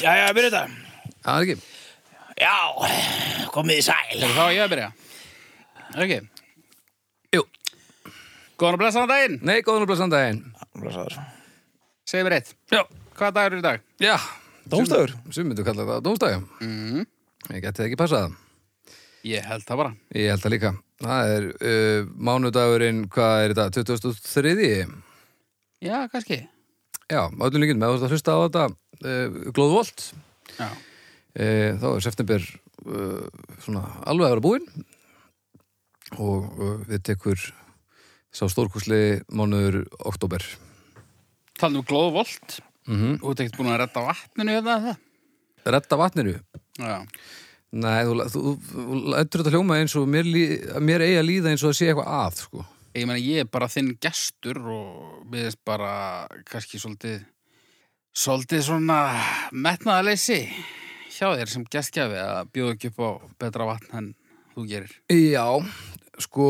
Jæja, byrja þetta. Það er ekki Já, komið í sæl. Þá á ég að byrja. Er Ekki? Jú. Góðan og blessaðan daginn. Nei, góðan og blessan daginn Blessaður. Segð mér eitt. Já Hvaða dagur er í dag? Já Dómstafur. Sum myndu kalla það dómstæðum Mm. Ég geti það ekki passað Ég held það bara. Ég held það líka Það er uh, mánudagurinn, hvað er þetta, 2003? Já, kannski. Já, öllum líkinn með að hlusta á þetta uh, Glóðvolt Já. uh, Þá er september uh, svona alveg að vera búinn og uh, við tekur sá stórkúsli mánuður oktober Talum við glóðvolt. mm Þú ert ekkert búin að redda vatninu hérna eða það? Redda vatninu Já. Nei, þú, þú, þú lætur þetta hljóma eins og mér, mér eigi að líða eins og að sé eitthvað að sko. Ég meina, ég er bara þinn gestur og við erum bara kannski svolítið svolítið svona metnaðaleysi hjá þér sem gestgjafi að bjóða ekki upp á betra vatn en þú gerir. Já, sko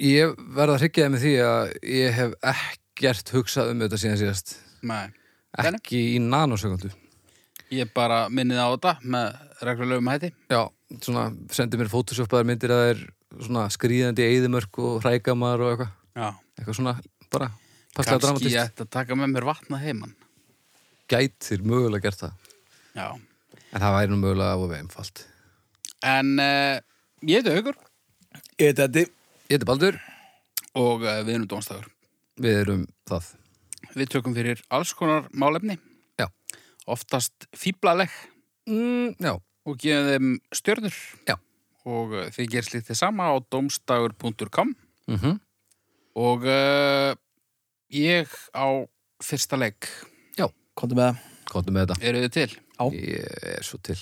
ég verða að hryggjaði með því að ég hef ekkert hugsað um þetta síðan síðast Nei. Ekki í nanosekundu Ég bara minnið á þetta með reglulegum hætti. Já, svona sendi mér photoshopaðar myndir að það er svona skrýðandi eyðimörk og hrækamar og eitthvað Já. eitthvað svona, bara passlega Kannski dramatist ég ætti að taka með mér vatna heimann. gætir mögulega gert það Já. en það væri nú mögulega of einfalt En uh, ég heiti Haugur Ég heiti Eddi. Ég heiti Baldur, og uh, við erum dónstafur. við erum það Við tökum fyrir alls konar málefni. Já. Oftast fíblaleg mm, Já, og gefum þeim stjörnur. Já. Og uh, þið gerir slítið sama á domstagur.com mm og uh, ég á fyrsta leik. Komdu með það. Kóttum með þetta Eru þið til? Já. Ég er svo til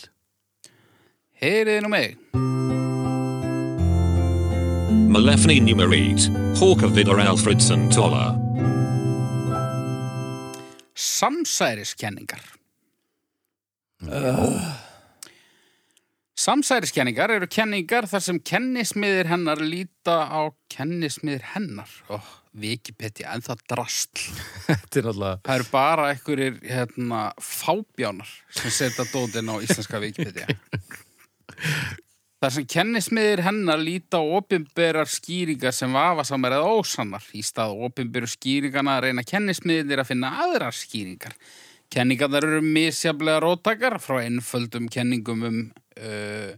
Heyriði nú mig. Malefni numerit, Hawker vidar Alfredson Tolla. Samsæriskenningar. Uh, Samsæriskenningar eru kenningar þar sem kennismiðir hennar líta á kennismiðir hennar. Ó, Wikipedia, en það drastl. Er Það eru bara einhverjir hérna, fábjánar sem setja dótin á íslenska Wikipedia. Þar sem kennismiðir hennar líta á opinberar skýringar sem vafasamar eða ósannar. Í stað opinberu skýringana reyna kennismiðir að finna aðrar skýringar. Kenningarnar eru misjaflega róttakar frá einföldum kenningum um uh,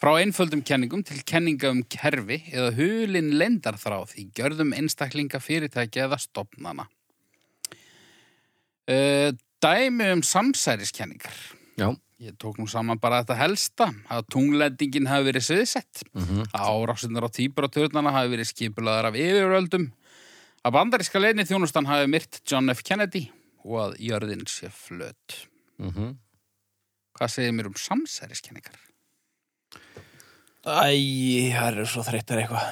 frá einföldum kenningum til kenninga um kerfi eða hulin lendarþráð í gjörðum einstaklinga fyrirtækja eða stopnana. Uh, dæmi um samsæriskenningar. Já, Ég tók nú saman bara þetta helsta að tunglendingin hafi verið sviðsett Mhm. að árásinnar á týpuraturnana hafi verið skipulaðar af yfirvöldum að bandaríska leini þjónustan hafi myrt John F. Kennedy og að jörðin sé flöt. mm Hvað segir mér um samsæriskenningar? Æ, það eru svo þreyttar eitthvað.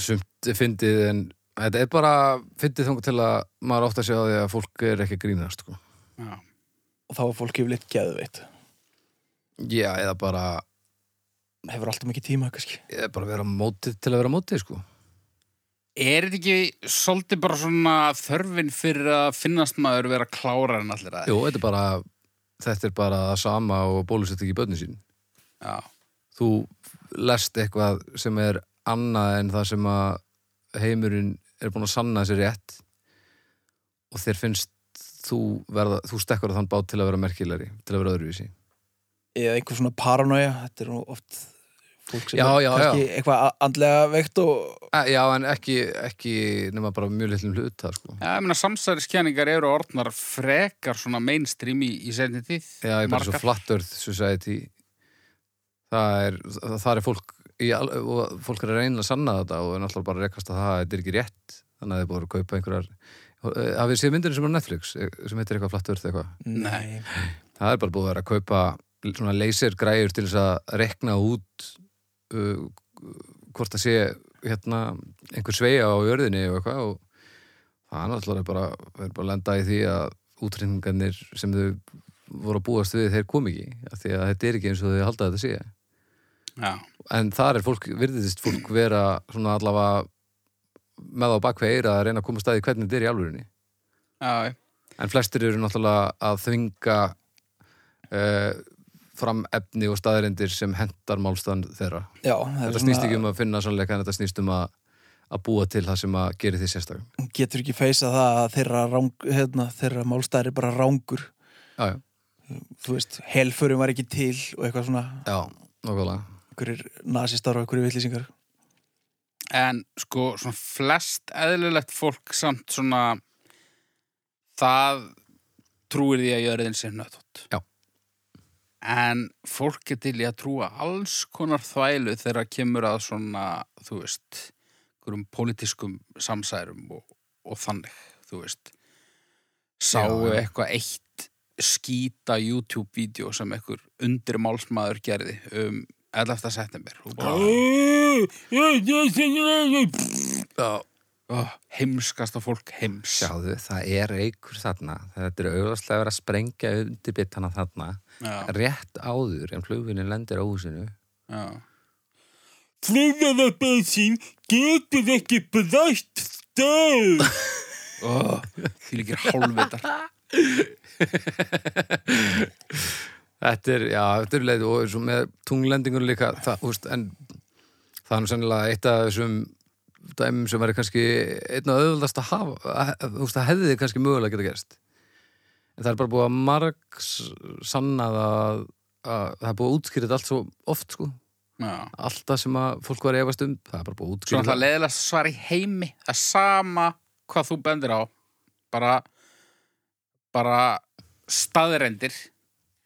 sumt fyndið en þetta er bara fyndið þungu til að maður átt að segja á því að fólk er ekki grínast sko. Já. Og þá er fólk yfirleitt geðveitt. Já, eða bara, Hefur alltaf mikið tíma, kannski. eða bara vera mótið til að vera mótið sko. Er þetta ekki svolítið bara svona þörfin fyrir að finnast maður vera klárar en allir að Jú, þetta er bara þetta er bara það sama og bólusett ekki börnin sín Já. þú lest eitthvað sem er annað en það sem að heimurinn er búin að sanna sér rétt og þér finnst þú verða, þú stekkur á þann bát til að vera merkilegri, til að vera öðruvísi Eða einhver svona paranoia. Þetta er oft fólk sem Já, er já, kannski eitthvað andlega veikt og... Já, en ekki, ekki nema bara mjög litlum hlut það sko Já, ég meina samsæriskenningar eru orðnar frekar svona mainstream í, í setni tíð. Já, ég bara svo Margar. Flat Earth Society það er, það, það er fólk í, al- og fólk er reyna að sanna þetta og er náttúrulega bara að rekast að það þetta er ekki rétt þannig að þið búið að kaupa einhverjar Eh, hafið þið séð myndinu sem er á Netflix eh, sem heitir eitthvað Flat Earth eitthvað Nei. það er bara búið að vera að kaupa svona laser græjur til þess að rekna út uh, hvort það sé hérna einhver sveia á jörðinni og eitthvað og það er náttúrulega bara, bara að lenda í því að útrýningarnir sem þau voru að búast við þeir kom ekki af því að þetta er ekki eins og þau halda þetta sé. Já, en þar er fólk, virðist fólk vera svona allavega með á bakveir að reyna að koma staði hvernig þetta er í alvörinni já, en flestir eru náttúrulega að þvinga uh, fram efni og staðarindir sem hendar málstæðan þeirra. Já, þetta snýst ekki um að finna sannleika en þetta snýst um að, að búa til það sem að gera því sérstaklega getur ekki feisa það að þeirra, rang, hérna, þeirra málstæðir er bara rángur já, já, þú veist, helförum var ekki til og eitthvað svona, já, nokkulega einhverjir nasistar og einhverjir villisingar En sko, svona flest eðlilegt fólk samt svona það trúir því að jörðin sé nöðtótt. Já. En fólk er til í að trúa alls konar þvælu þegar kemur að svona, þú veist, einhverjum pólitískum samsærum og, og þannig, þú veist. Sáu Já, eitthvað eitt skýta YouTube-vídeó sem einhver undirmálsmaður gerði um 11. september og bara. Oh, heimskasta fólk heims. Sjáðu, það er eikur þarna. Þetta er auðvarslega að vera að sprengja undir bitana þarna já, rétt áður en flugvinni lendir á húsinu. Já. Flugvélabensin getur ekki brætt stöð. Oh, því líkir hálfvitar. Þetta er, já, þetta er leið og eins og með tunglendingur líka það, úst, en það er nú sennilega eitt af þessum dæmum sem væri kannski einn og auðvöldast að hafa að, úst, það hefði kannski mögulega geta gerst. En það er bara búið að marg sannað að, að það er búið að útskýrið allt svo oft sko, já. allt það sem að fólk var að efast um, það er bara búið að útskýrið náttúrulega leðilega svar í heimi það er sama hvað þú bendir á. Bara bara staðrendir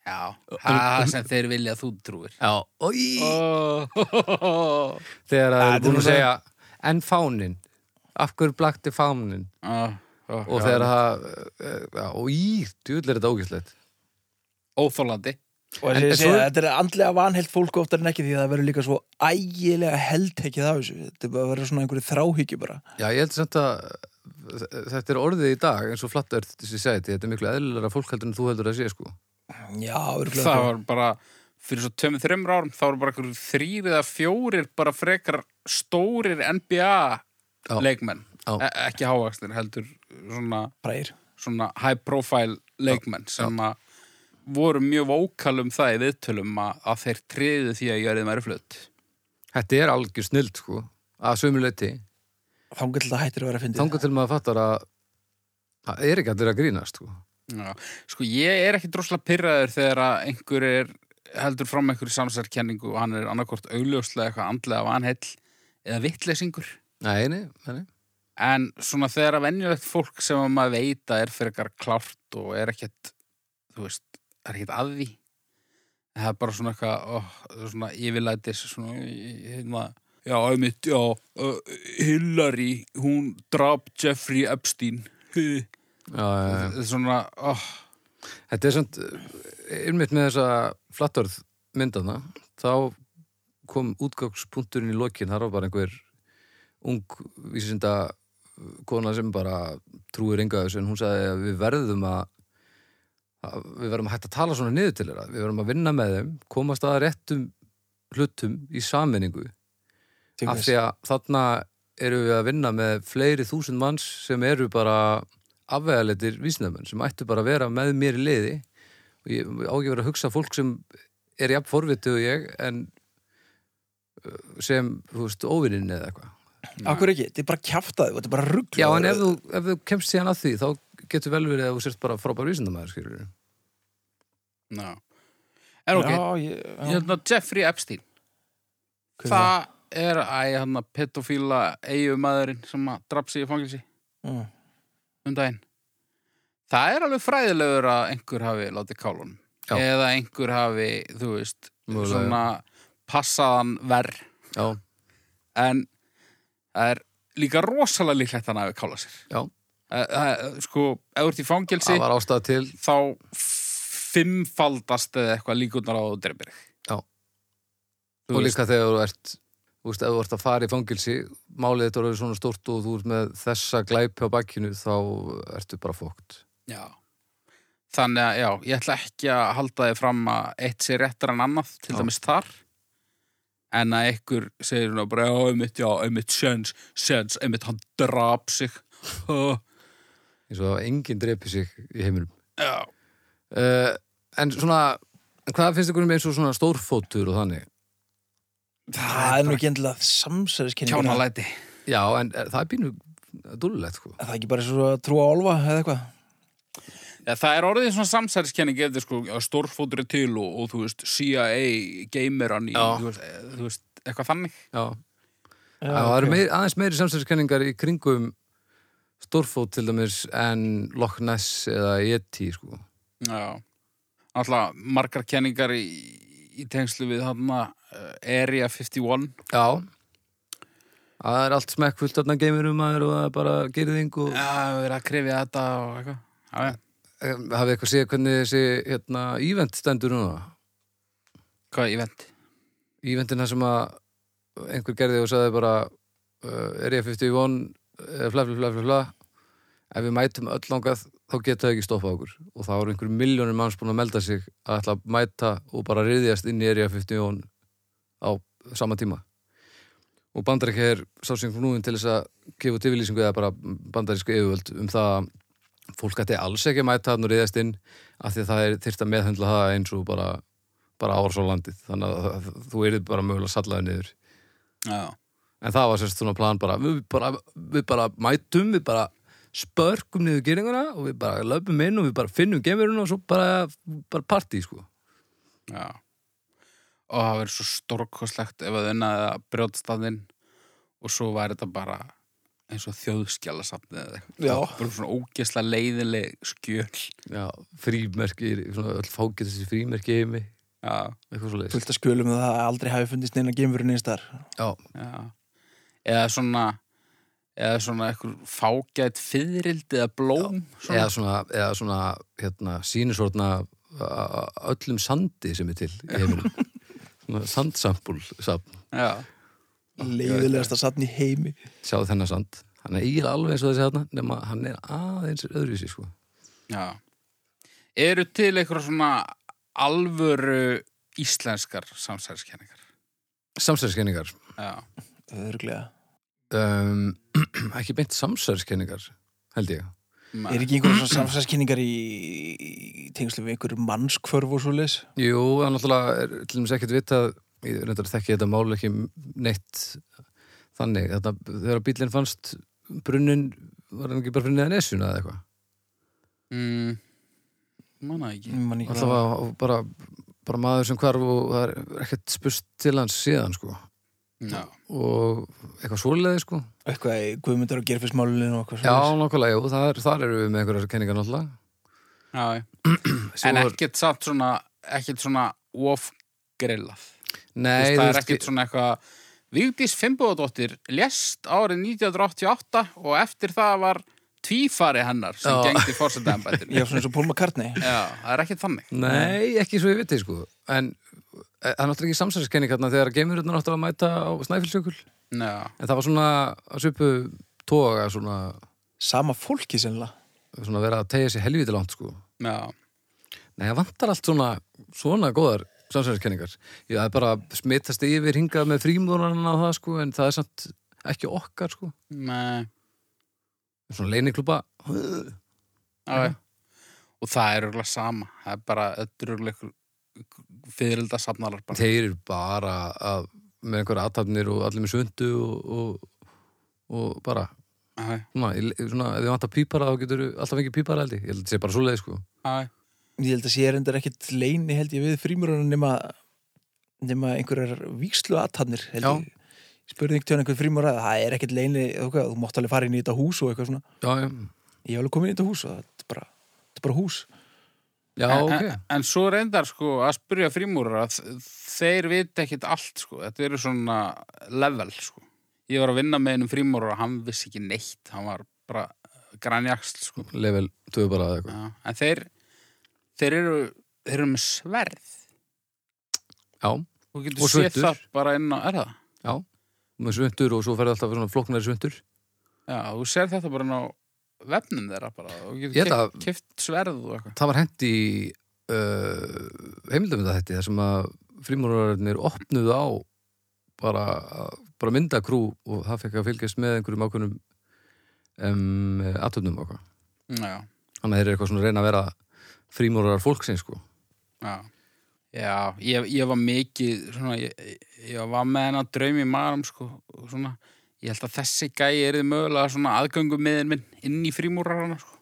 já, það sem þeir vilja að þú trúir. Já, oh. þegar það Þetta er búin að segja en fánin, af hverju blakti fánin oh. Oh. og þegar það eh, og í, djúvill er þetta ógæslegt óþólandi og En- þessi, svo- þetta er andlega vanhelt fólk oftar en ekki því að það verður líka svo ægilega heldtekið af þessu. Þetta er vera svona einhverju þráhyggju bara. Já, ég held samt að þetta er orðið í dag eins og flatt Earth Society, þetta er miklu eðlilega fólk heldur en þú heldur að sé sko. Já, það var bara fyrir svo tömur þreymur árum þá voru bara einhverjum þrýr eða fjórir bara frekar stórir NBA Já. leikmenn. Já. e ekki hávaksnir heldur svona, svona high profile leikmenn sem að voru mjög vókal um það í viðtölum að, að þeir triðu því að jörðið væri flutt. Þetta er algjör snild sko að sömuleyti, þangar til það hættir að vera að fyndið. Þangar til maður fattar að það er ekki að grínast sko. Já. sko ég er ekki droslega pyrraður þegar að einhver er heldur fram einhverju samsærkenningu og hann er annarkort augljóslega eitthvað andlega vanheill eða vittleysingur Nei, nei, nei. En svona þegar að venjulegt fólk sem að maður veit að er fyrir eitthvað klárt og er ekkert, þú veist, er ekkert að því. Það er bara svona eitthvað, ó, svona yfirlætis, svona, hérna, já, einmitt, já, uh, Hillary, hún draf Jeffrey Epstein. Þetta Já, já, já. er svona, ó, Þetta er samt, eh, einmitt með þessa flattorð myndana, þá kom útgangspunkturinn í lokin, þar var bara einhver ung vísinda kona sem bara trúir þessu en hún sagði að við verðum að, að við verðum að hægt að tala svona niður til þeirra, við verðum að vinna með þeim komast að réttum hlutum í sammenningu af því að þarna eru við að vinna með fleiri þúsund manns sem eru bara afvegaletir vísnæðmenn sem ættu bara að vera með mér í liði og ég á ekki verið að hugsa fólk sem er jafn forvitið og ég en uh, sem, þú veist, óvinnin eða eitthvað Akkur ekki, þetta er bara kjaftaði þetta er bara rugg Já, en ef þú, ef þú kemst síðan að því þá getur vel verið að þú sért bara frábær vísindamæður skilur ná. En ok, já, ég, já. hérna Jeffrey Epstein, Hver er það er, æ, hann að pedofíla eigumæðurinn sem að draf sig í fangilsi. Mm. Um daginn. Það er alveg fræðilegur að einhver hafi látið kálunum. Já. eða einhver hafi, þú veist Mögulega, svona passaðan verð en það er líka rosalega líklegt að hann hafi kálað sér. Já. Sko, ef þú ert í fangelsi þá fimmfaldast eða eitthvað líkunar á Já. og líka þegar þú ert þú veist, ef þú ert að fara í fangilsi málið þetta er svona stórt og þú ert með þessa glæpi á bakkinu þá ertu bara fókt Já. Þannig að, já, ég ætla ekki að halda þið fram að eitt sé réttar en annað, til Já. dæmis þar. En að ykkur segir hún bara, já, einmitt, já, einmitt, sens, sens, einmitt, hann drap sig. Eins og að enginn drepi sig í heiminum já, uh, en svona hvað finnst ykkur um eins og svona stórfótur og þannig Það er nú ekki endilega samsæðiskenning kjánalæti. já, en er, það er pínu dúllulegt sko. Það er ekki bara svo að trúa á álfa eða eitthvað? Já, það er orðið svona samsæriskenning eftir sko, já, stórfótur er til og, og þú veist, CIA gameran í, þú eh, þú veist, eitthvað þannig. já, já það eru meir, aðeins meiri samsæðiskenningar í kringum stórfót til dæmis en Loch Ness eða Yeti sko. Já, alltaf margar kenningar í, í tengslu við hann uh, Area 51. já það er allt smekkfullt þarna geimurum og það er bara gerðing og Já, við erum að krifja þetta og eitthvað. Já, já. Eh, hafið eitthvað séð hvernig þessi hérna, ívent stendur núna Hvað er event? íventina sem að einhver gerði og sagði bara uh, er ég 51 uh, fla fla fla fla fla ef við mætum öll langað þá geta það ekki stoppað okkur og þá eru einhver miljónir manns búin að melda sig að ætla að mæta og bara riðjast inn í Area 51 á sama tíma og bandaríkja er sá sem knúin til þess að gefa út yfirlýsingu eða bara bandarísku yfirvöld um það að fólk ætti alls ekki að mæta hann og riðjast inn af því að það er þyrft að meðhundla það eins og bara bara ára svo landið þannig að þú erið bara mögulega sallaði niður Já. en það var sérst svona plan bara við bara, við bara mætum við bara spörkum niður geringuna og við bara löpum inn og við bara finnum gemurinn og svo bara, bara partí sko Já. Og það verður svo stórkoslegt ef að unnaði að brjóta staðinn og svo væri þetta bara eins og þjóðskjálasafnið eða eitthvað. Bara svona ógesla leiðileg skjöl. já, frímerki, svona öll fágið þessi frímerki heimi, Já. eitthvað svo leiðis Fullt að skjölum um það að aldrei hafi fundist neina geimurinn eins þar já, Já. Eða svona eða svona eitthvað fágætt fyririldi eða blóm. Svona. eða svona, eða svona hérna, sínisvortna öllum sandi sem er til í heiminum sandsampul safn. Já. Leiðilegasta satn í heimi sjáðu þennan sand hann er eiginlega alveg eins og þessi þarna nema hann er aðeins öðruvísi sko Já. Eru til eitthvað svona alvöru íslenskar samsæðiskenningar? samsæðiskenningar Já. Örglega um, ekki beint samsæðiskenningar held ég Er ekki einhverjum svona samsæðiskenningar í, í tengslu við einhverjum mannskvörf og svo leis? Jú, það er náttúrulega til dæmis ekkert vitað ég reyndar þekki þetta mál ekki neitt þannig þetta, þegar bílinn fannst brunnin var hann ekki bara fyrir neðan esuna eða eitthvað Mm, manna ekki. Man ekki alltaf var bara, bara maður sem hvarf og það er ekkert spurst til hans síðan sko Já. og eitthvað svoleiði sko Eitthvað í Guðmundar og Gerfismálinu og eitthvað Já, svoleiðis. nákvæmlega, jú, þar, þar eru við með einhverjar kenningar náttúrulega Já. já. En er- ekkert satt svona, ekkert svona ofgrillað. Nei, það er ekkert svona eitthvað Vigdís Fimbóðadóttir lést árið 1988 og eftir það var tvífari hennar sem Já. gengdi fórsetæðanbættinu. Já, svona eins og Paul McCartney Já, það er ekkert þannig. Nei, ekki svo ég viti sko En það er náttúrulega ekki samsæðiskenning hérna þegar geimurinn áttu að mæta á Snæfellsjökul Já. En það var svona að svipu toga svona, Sama fólki sennilega svona vera að tegja sér helviti langt sko Já. Nei, það vantar allt svona svona góðar samsæðiskenningar Ég það er bara smitast yfir hingað með frímúrana og það sko En það er samt ekki okkar sko Nei. Svona leiniklúpa Já. já. Og það er örgulega sama. Það er bara, er örgulega fyririlda safnalar bara. Þeir eru bara að, með einhverja aðtapnir og allir með sundu og, og, og bara Já, já. svona, ef þið vantar pípara þá getur alltaf fengið pípara held ég, ég held að þetta sé bara svoleið sko Já, já. Ég held að sé reyndar ekkit leini held ég við frímurunum nema, nema einhverjar víkslu aðtannir held Já. ég Ég spurði ekki til hann einhver frímur að það er ekkit leini þú, mátt alveg fara inn í þetta hús og eitthvað svona Já, já, Ég hef alveg komið inn í þetta hús og þetta er bara, þetta er bara hús já, ok en, en svo reyndar sko að spyrja frímúrar að þeir vita ekkit allt sko. Þetta eru svona level sko. Ég var að vinna með einum frímúrar og hann vissi ekki neitt. Hann var bara grænjaksl sko. level 2 bara eða eitthvað Já. En þeir, þeir eru, þeir eru með sverð. Já, Þú getur Og séð svuntur. það bara inn á, er það? já, með svundur og svo ferði alltaf svona flóknari svundur Já, þú sér þetta bara inn á vefnum þeirra bara og getur kift sverð og eitthvað það var hent í uh, heimildamönda þetta þar sem að frímúrararnir opnuðu á bara, bara myndakrú og það fekk að fylgjast með einhverjum ákveðnum um, atöfnum og eitthvað. Já, Þannig að þeir eru eitthvað svona að reyna að vera frímúrarar fólksins sko. já Já, ég, ég var mikið svona, ég, ég var með hennar draum í marum sko, svona, ég held að þessi gæi er mögulega svona aðgöngumiðin minn inn í frímúrarana sko.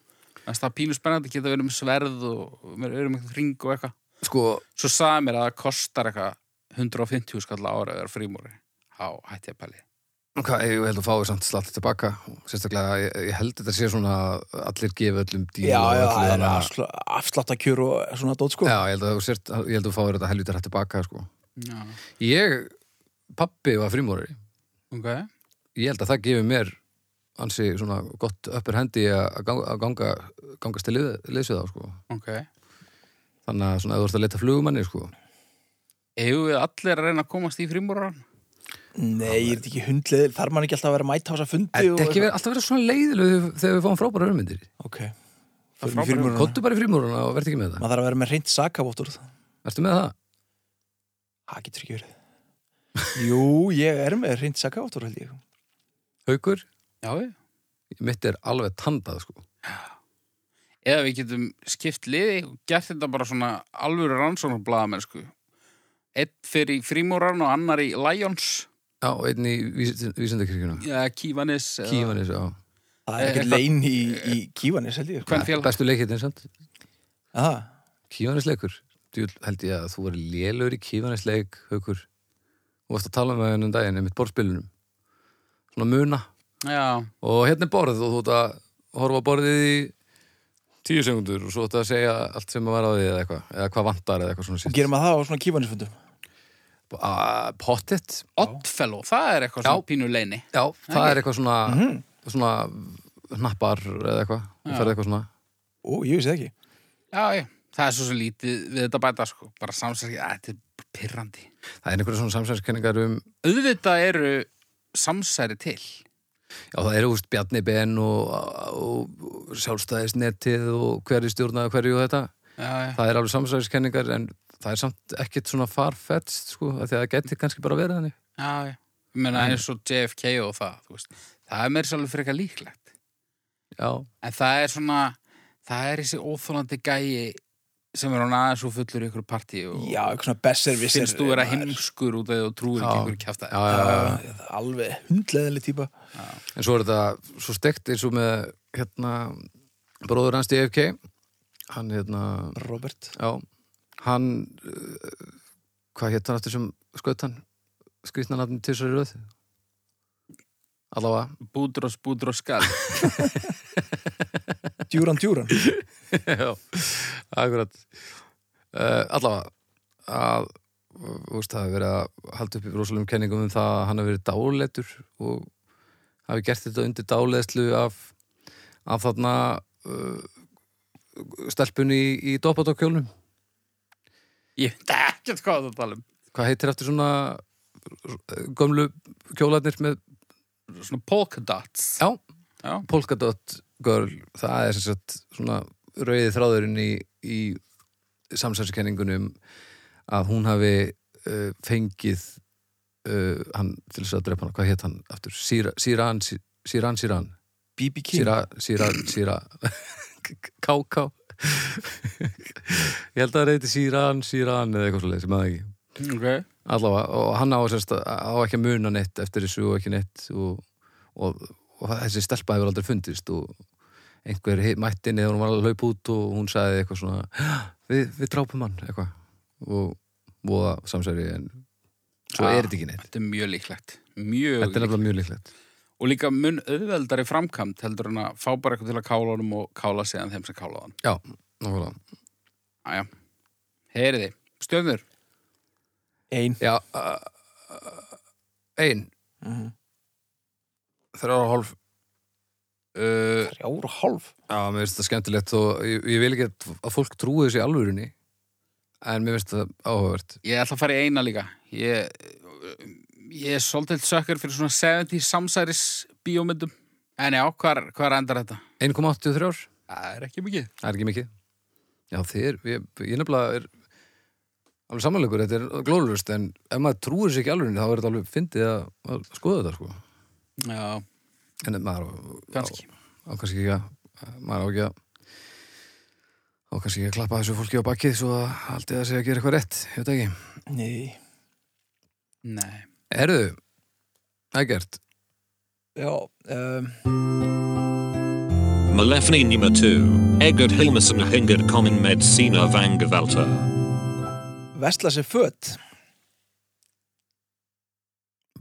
Það er pínu spennandi, geta verið með sverð og erum eitthvað hring og eitthvað. Sko, Svo sagði mér að það kostar eitthvað 150 skall á ára að vera frímúri á hætti að pæli hvað, ég held að fáið samt slátt tilbaka sérstaklega, ég, ég held þetta sé svona að allir gefa öllum díl það er að- afsláttakjör og svona dót sko. Já, ég held að þú sért, ég held að þú fáið þetta helvítið hætt tilbaka sko. Já, Ég, pappi var frímúrari. Ok ég held að það gefur mér ansi svona gott uppur hendi að ganga, að ganga gangast til lið, liðsvið á sko. Ok þannig að svona ef þú ert að leta flugumanni sko. Eigum við allir að reyna að komast í frímúraran? Nei, ég er ekki hundleðil, þarf mann ekki alltaf að vera að þessa fundi Þetta og er ekki verið, alltaf verið svona leiðileg þegar við fáum frábæra örmyndir Ok, Það Förum í frábæra- frímúrana. Kottu bara í frímúruna og verð ekki með það maður þarf að vera með reynd sakavottur Ertu með það? Það getur ekki verið Jú, ég er með reynd sakavottur held ég Haukur? Já, við Mitt er alveg tandað sko. Eða við getum skipt liði og gert þetta bara svona alvöru rannsóknarblaðamenn sko. Einn fyrir í frímúran og annar í Lions Já, og einn í vísindakirkjuna Já, Kívanis eða- Kívanis, já Það er ekkert Eitthvað- lein í, í kívanis held ég sko. Bestu leikirinn samt Aha. Kívanisleikur Djúl held ég að þú verið lélur í kívanisleik Haukur Þú varst að tala með henni um daginn einmitt borðspilunum Svona muna. Já, og hérna er borð og þú ert að horfa á borðið í tíu sekundur og svo ætti að segja allt sem að vera á því eða eitthvað, eða hvað vantar eða eitthvað svona Og sér. gerum maður það á svona kívanisfundum Ah, Pottet, Oddfellow, það er eitthvað svona pínu leini já, það er eitthvað svona Mhm. svona hnappar eða eitthvað, þú Já. ferð eitthvað svona. Ó, ég vissi það ekki. Já, já, það er svo sem lítið við þetta bæta sko. bara samsæski, að þetta er pirrandi. Það er einhverja svona samsæðiskenningar um Auðvitað eru samsæri til? Já, það eru úst Bjarni Ben og, og, og sjálfstæðisnetið og hverju stjórnaði hverju og þetta. Já, já, það er alveg samsæðiskenningar en það er samt ekkit svona farfetst sko, af því að það geti kannski bara verið þannig. Já, já. Ég meina eins og JFK og það, þú veist það er mér svolítið frekar líklegt. Já, en það er svona það er þessi óþólandi gæi sem er hann aðeins og fullur í ykkur partí og Já, eitthvað svona besservisser finnst þú vera heimskur út af því og trúir ekki já, já. Já, alveg hundleðileg típa. En svo er þetta svo stekt eins og með hérna bróður hans DFK hann hérna, Robert. Já. Hann uh, hvað hétt hann eftir sem skaut hann? Skrýtnarnafni til sér í röð allavega. Búdros, Búdros skal. Djúran, djúran. Já, akkurat. Uh, allavega að þú veist, það hefur verið að halda upp í rosalum kenningum um það að hann hefur verið dáletur og hafi gert þetta undir dáleðslu af, af þarna uh, stelpunni í, í dopatókjólnum Ég veit ekkert hvað það tala um. Hvað heitir eftir svona uh, gömlu kjólarnir með Svona polka dots. Já, Já. polkadot girl það er sem sagt svona rauði þráðurinn í, í samsæðskenningunum að hún hafi uh, fengið uh, hann til þess að drepa hann, hvað hétt hann aftur? Síra- Síran, Sí- Síran, Síran. BB King Síra, Síra, Síra. Káká ég held að það reyti Síran, Síran eða eitthvað svo leið sem að ekki. Ok allavega, og hann á, sérst, á ekki að muna neitt eftir þessu og ekki neitt og, og, og þessi stelpa hefur aldrei fundist og einhver mætti niður hún var að laupa út og hún sagði eitthvað svona við, við drápum hann eitthvað. Og voða samsæri en svo Ah, er þetta ekki neitt. Þetta er mjög líklegt Mjög þetta er nefnilega mjög líklegt. Og líka mun auðveldari framkvæmt heldur en að fá bara eitthvað til að kála honum og kála síðan þeim sem kála hann. Já, nákvæmlega. Æja, heyriði Stjörnur, Ein já, uh, uh, ein Mhm. þrjára og hálf uh, Þrjár og hálf Já, mér finnst það skemmtilegt og ég, ég vil ekki að fólk trúi þessi alvörinni en mér finnst það áhugavert ég ætla að fara í eina líka Ég, ég er svolítið sökkar fyrir svona 70 samsæris bíómyndum En já, hvar, hvar endar þetta? 1,83 Það er ekki mikið. Það er ekki mikið. Já, þið, ég, ég nefnilega er alveg samanleikur, þetta er glóðlust, en ef maður trúir sér ekki alveg, þá er þetta alveg fyndið að, að skoða þetta, sko. Já, En maður á, kannski. á, á kannski ekki að, maður á ekki að, á kannski ekki að klappa þessu fólki á bakkið svo að haldið að segja að gera eitthvað rétt, ég veit ekki. Nei, Nei. Erðu, ekkert, já um, Malefni nummer 2. Egert Hilmason Hinger Common Medicina Vangavalta. Vestla sér föt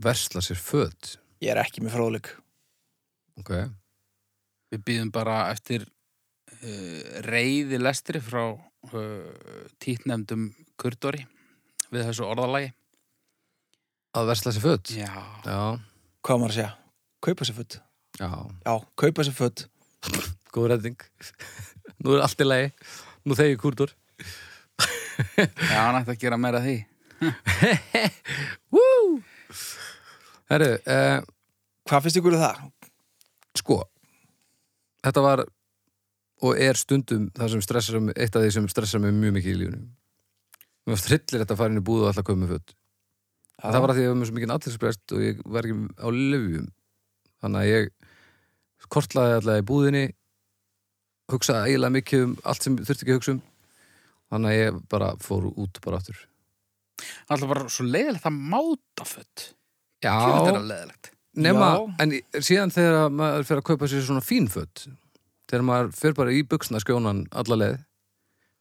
versla sér föt. Ég er ekki með fróðleik Ok, Við býðum bara eftir uh, reyði lestri frá uh, títnefndum Kurtori við þessu orðalagi. að versla sér föt. Já. Já, Hvað maður að segja? Kaupa sér föt já, Já, kaupa sér föt góð redding. Nú er allt í lagi, nú þegi kúrdur. Já, hann ætti að gera meira af því. Woo! Herru, eh, Hvað finnst ykkur um það? sko, þetta var og er stundum það sem stressar mig, eitt af því sem stressar mig mjög mikið í lífunum. Mér var strillir þetta að fara inn í búð og alltaf köpa með föt. Það var að því að ég var með svo mikið allirsprest og ég var ekki á lifjum. Þannig að ég kortlaði alltaf í búðinni, hugsaði eiginlega mikið um allt sem þurfti ekki að hugsa um. Þannig að ég bara fór út bara aftur. Það er alltaf bara svo leiðilegt að máta fött. Já, Þetta er leiðilegt. nema, Já. en síðan þegar maður fer að kaupa sér svona fín föt, þegar maður fer bara í buksna skjónan alla leið,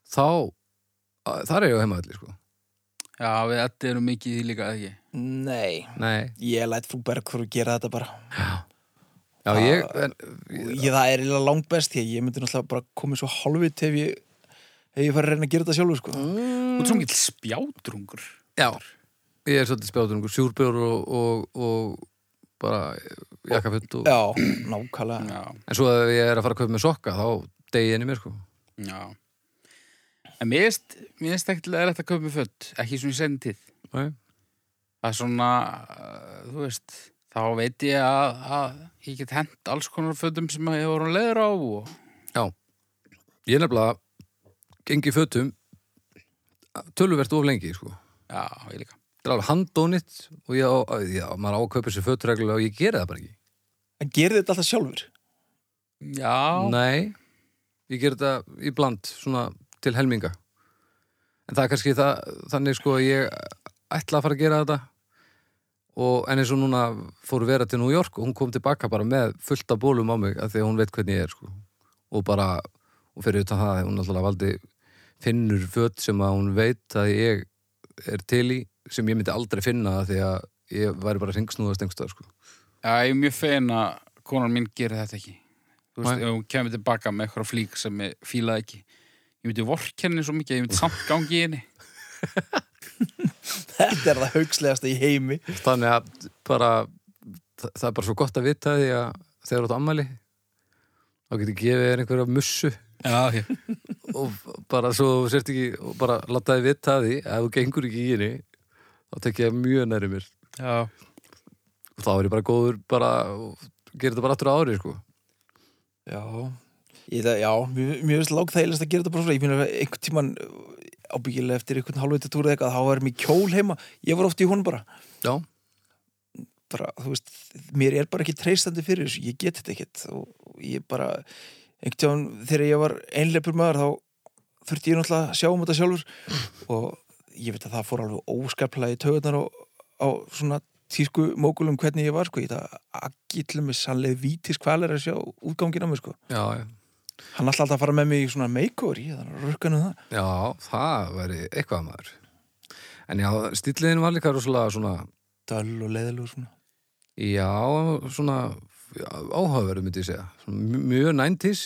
þá, að- þar er ég á heimaðalli, sko. Já, við þetta erum mikið í líka, ekki? Nei, Nei, ég læt frú Bergþór að gera þetta bara já, ég, en, ég, það er eiginlega langt best því að ég myndi náttúrulega bara komið svo hálfvit ef ég ef ég fari að reyna að gera þetta sjálfur sko. Þú ert svo mikið spjátrungur. já, ég er svolítið spjátur um sjúrbjór og, og, og bara jakkafutt og, Já, nákvæmlega Já, en svo ef ég er að fara að kaupa með sokka, þá degi henni mér, sko. já. En mér finnst, ekkert að kaupa með fött, ekki svona í. Nei. Það er svona, þú veist, þá veit ég að, að ég get hent alls konar fötum sem ég voru leiður á og Ég er nefnilega gengi fötum töluvert of lengi, sko. já, ég líka. Það er alveg handónit og ég á, já, maður á að kaupa sér fötur reglulega og ég geri það bara ekki. En gerir þetta alltaf sjálfur? Já, Nei, ég ger þetta í bland svona til helminga. En það er kannski það, þannig sko að ég ætla að fara að gera þetta og en eins og núna fór vera til New York og hún kom tilbaka bara með fullt af bólum á mig af því að hún veit hvernig ég er sko og bara, og fyrir utan það hún alltaf valdi finnur föt sem að hún veit að ég er til í sem ég myndi aldrei finna af því að ég væri bara ringsnúðast einhverstað sko. já, ég er mjög fein að konar mín gerir þetta ekki. Þú veist, ef hún kemur tilbaka með eitthvað flík sem ég fílaði ekki. Ég myndi vorkenni svo mikið, ég myndi samt gangi í henni. Þetta er það haugslegasta í heimi Þannig að bara það, er bara svo gott að vita því að þegar þú átt ammæli þá getur gefið þér einhverja mussu Já, ok. Og bara svo sért ekki og bara láta þið vita því ef þú gengur ekki í henni þá tek ég mjög næri mér. Já, og þá er ég bara góður bara gerir þetta bara aftur á ári sko. Já, ég, það, já mér, finnst lág þægilegast að gera þetta bara svona. Ég finn að einhvern tíman ábyggilega eftir einhvern hálfvita túr eða eitthvað þá var mér kjól heima. Ég var oft í honum bara. Já, bara, þú veist, mér er bara ekki treystandi fyrir þessu, ég get þetta ekkert. Og ég bara, einhvern tíðan þegar ég var einleipur maður þá þurfti ég náttúrulega að sjá um þetta sjálfur. Og ég veit að það fór alveg óskaplega í taugarnar á, á svona tísku mókulum hvernig ég var sko, ég þetta agillum með sannleið vítis kvalir að sjá útgangin á mig sko. Já, já. Hann alltaf að fara með mig í svona makeover ég þannig að rökkanum það. Já, það væri eitthvað maður. En já, stíliðin var líka rosalega svona döll og leðilegur svona. Já, svona áhugaverðu myndi ég segja. Mjög 90s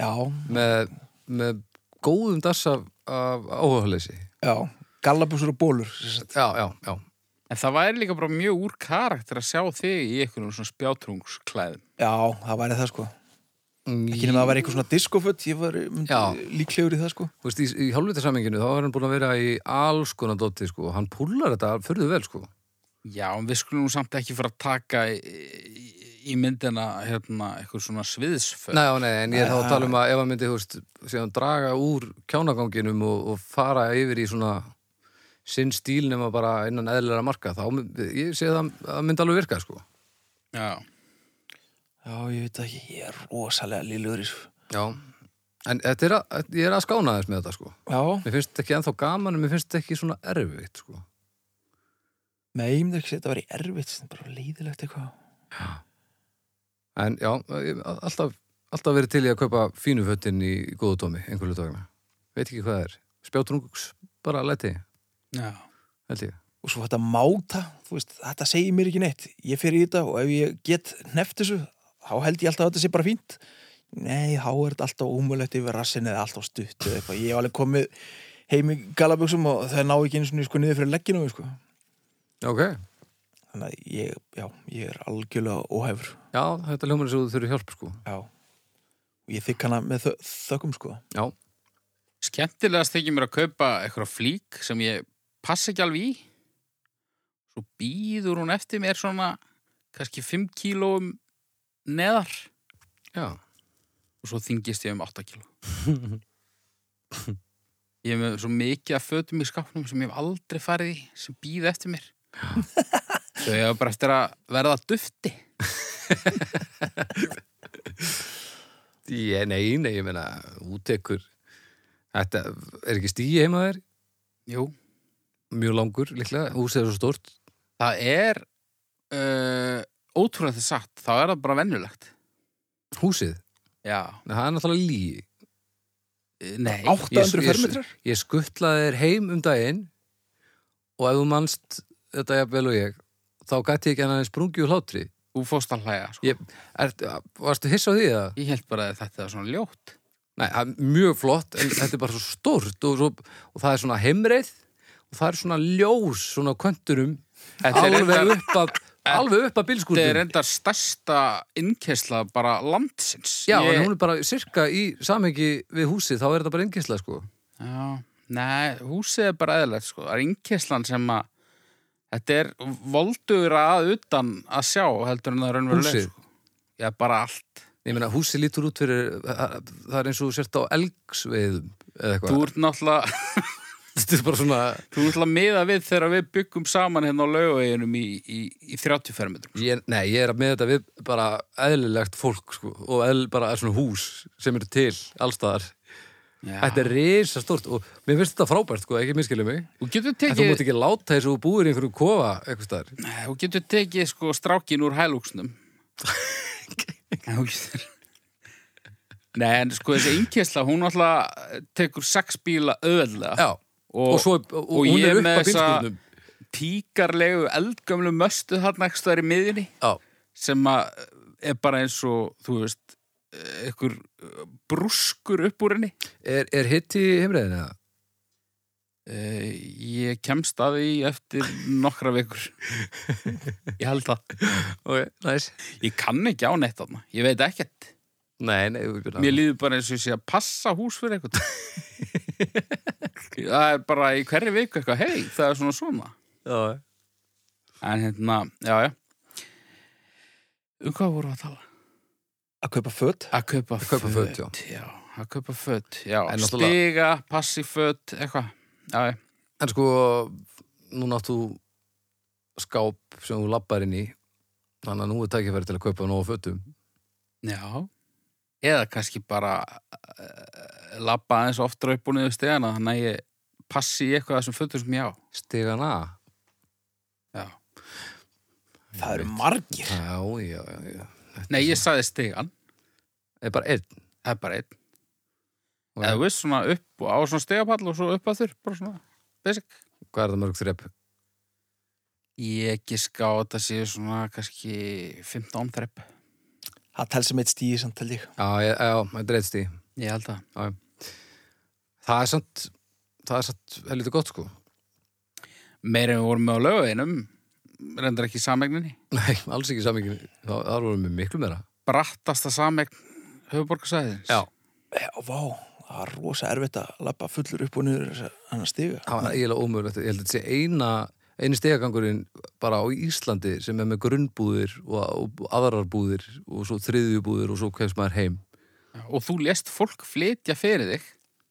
já, með, með góðum dass af, af áhugaleysi. Já, gallabúsur og bólur sem sagt. Já, já, já. En það væri líka bara mjög úr karakter að sjá þig í einhvern svona spjátrungsklæðum. já, það væri það sko. Ekki nema að það væri eitthvað svona diskoföt ég var líklegur í það sko. Þú veist, í, í hálfvita samenginu þá er hann búin að vera í alls konar dóti, sko, hann púlar þetta förðu vel, sko. Já, en við skulum nú samt ekki fara að taka í, í, í myndina hérna, eitthvað svona sviðsföt Nei, já, nei, en ég er þá að tala um að ef að myndi, veist, síðan draga úr kjánaganginum og, og fara yfir í svona sinn stíl nema bara innan eðlilega marka, þá ég sé það að myndi alveg virka, sko. Já, Já, ég veit ekki, ég er rosalega í þessu. Já, en þetta er að, ég er að skána þess með þetta, sko. Já, Mér finnst þetta ekki ennþá gaman, en mér finnst þetta ekki svona erfitt, sko. með ég myndi ekki þetta að vera erfitt, þetta er bara leiðilegt eitthvað. En já, alltaf, alltaf verið til í að kaupa fínu fötin í góðu tómi, einhverju tómi. Veit ekki hvað það er. Spjátrungs, bara leti, já held ég. Og svo þetta máta, þú veist, þetta segir mér ekki neitt. Ég fer í þetta og ef ég get neft þessu, þá held ég alltaf að þetta sé bara fínt. Nei, þá er þetta alltaf ómulegt yfir rassin eða alltaf stutt eða eitthvað. Ég hef alveg komið heim í galaböksum og það ná ekki eins og sko niður fyrir legginu, sko. Ok, Þannig að ég, já, ég er algjörlega óhæfur. já, þetta hljómar er svo þú þurfi hjálp, sko. Já. Og ég þykk hana með þö þökkum, sko. Já, Skemmtilegast þykir mér að kaupa eitthvað flík sem ég passa ekki alveg í svo býður hún eftir mér svona kannski 5 kílóum neðar já, og svo þingist ég um 8 kíló Ég er með svo mikið af fötum í skápnum sem ég hef aldrei farið í sem býð eftir mér svo ég hef bara eftir að verða dufti. Ég, nei, nei, ég meina, útekur, þetta er ekki stíi heima þér, Jú, mjög langur, líklega, húsið er svo stórt. það er uh, ótrúlega þess sagt þá er það bara vennulegt Húsið, Já, Nei, það er náttúrulega lígi. nei. 800 Ég- ég- fermetrar? Ég skuttlaði þér heim um daginn og ef þú manst þetta jafnvel og ég, þá gæti ég ekki hann aðeins sprungi úr hlátri. Þú fórst að hlæja sko. Ég, er, varstu hissa á því að? Ég held bara að þetta er svona ljótt Nei, það er mjög flott, en þetta er bara svo stórt og, svo, og það er svona heimreið og það er svona ljós svona er alveg upp að alveg upp að Þetta er reyndar stærsta innkesla bara landsins Já, ég... en hún er bara sirka í samhengi við húsið, þá er þetta bara engisla sko Já, nei, húsið er bara eðlilegt sko. Það er innkeslan sem að þetta er voldugur að utan að sjá heldur en það er raunveruleg Húsið? sko. Já, bara allt Ég meina, húsið lítur út fyrir það er eins og þú sért á elgsveiðum eða Þú eitthvað ert náttúrulega Þetta er bara svona Þú ert náttúrulega miða við þegar við byggum saman hérna á laugaveginum í, í, í 30 fermetrum ég, Nei, ég er að með þetta við bara eðlilegt fólk sko og eðl, bara svona hús sem eru til allstaðar. Þetta er risa stórt og mér finnst þetta frábært sko, ekki miskilja mig. En þú mátt ekki láta þess að þú búir í einhverju kofa eitthvað staðar. Nei, þú getur tekið sko strákin úr hælúksnum Nei, en sko þessi innkesla, hún alltaf tekur sex bíla auðveldlega Já, og, svo, og, og ég er með þessa- tíkarlegu eldgömlu möstu þarna ekki stöðar í miðjunni Já, sem að er bara eins og, þú veist, einhver eh, brúskur upp úr henni? Er, er hitt í heimreiðinu eða? uh, Ég kemst að því eftir nokkra vikur. Ég held það. Ok, næs. Ég kann ekki á neitt þarna, ég veit ekkert. Nei, nei, við Mér líður bara eins og ég sé að passa hús fyrir eitthvað Það er bara í hverju viku eitthvað, hei, það er svona svona. Já, En hérna, já, já. Um hvað voru að tala? Að kaupa fött Að kaupa, kaupa föt, já. já. Að kaupa föt, já En náttúrulega- Stiga, passi föt, eitthvað Já, já, En sko, nú náttu skáp sem þú lappar inn í þannig að nú er tækifæri til að kaupa nógu fötum. já Eða kannski bara uh, labba aðeins oftar upp og niður stegana þannig að ég passi í eitthvað af þessum fötum sem ég á Stigan að. Já Það eru margir Já, já, já, já. Nei, ég sagði stegan, Það er bara einn. það er bara einn. Eða þú veist svona upp og á svona stegapall og svo upp að þurr, bara svona basic. Hvað er það mörg þrepp? Ég giska á þetta séu svona kannski 15 þrepp Það tel sem eitt stíði samt held ég. Já, þetta er eitt stíð. Ég held að Það er samt, það er samt helviti gott sko. Meir en við vorum með á lögavinum reyndar ekki samegninni Nei, alls ekki samingin. Það, það vorum við miklu meira. Brattasta samegn höfuborgarsæðins Já. Já, vá, það er rosa erfitt að lappa fullur upp og niður þess að hann stiga Það var eiginlega ómögulegt. Ég held að þetta sé eina, eini stegagangurinn bara á Íslandi sem er með grunnbúðir og, og aðrar búðir og svo þriðju búðir og svo kemst maður heim Og þú lest fólk flytja fyrir þig,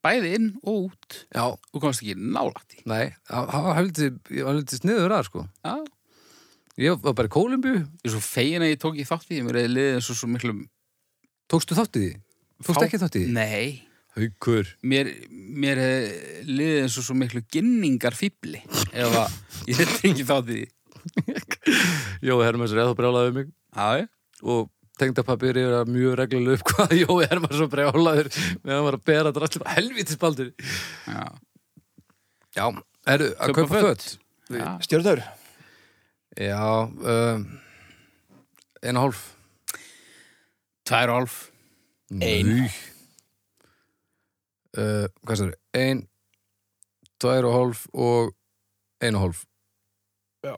bæði inn og út. Já, Þú komst ekki nálægt í. nei, það var var heldur sniður að sko Já. Ég var bara í Kólumbíu, Ég er svo fegin að ég tók í þátt í, því, mér er liðið svo, svo miklu... tókstu þátt í því? Tókstu ekki þátt í því? Nei. Haukur Mér, mér er liðið eins og svo miklu ginningar fýbli ef að ég þetta ekki þátt í því. Jói Hermanns reið þá brjálaði um mig Já, og tengdapappi er að mjög reglulega upp hvað Jói Hermanns svo brjálaður meðan var að bera drastlum helvítis baldur Já. Já, eru að Kaupa kaupa föt. föt Já. Stjórnur, Já, um, eina hálf Tvær og hálf. Ein. Uh, Hvað sér, ein tvær og hálf og ein og hálf Já.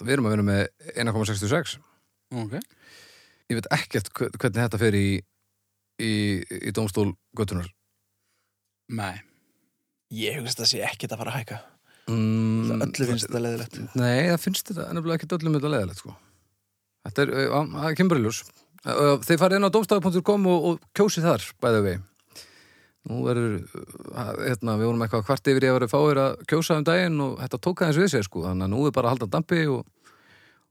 Við erum að vinna með 1,66 Ok. Ég veit ekkert hve- hvernig þetta fer í í, í dómstól göttunar Nei. ég hugast að sé ekkert að fara að hækka mm, Öllu finnst þetta leðilegt Nei, það finnst þetta ennabla ekkert öllum þetta leðilegt sko. Þetta er, uh, það kemur í ljós. Uh, Þeir farið inn á domstafu.com og, og kjósið þar, bæði við Nú verður hérna, við vorum eitthvað kvart yfir ég að vera fáir að kjósa um daginn og þetta tók aðeins við sér sko, þannig að nú er bara að halda dampi og,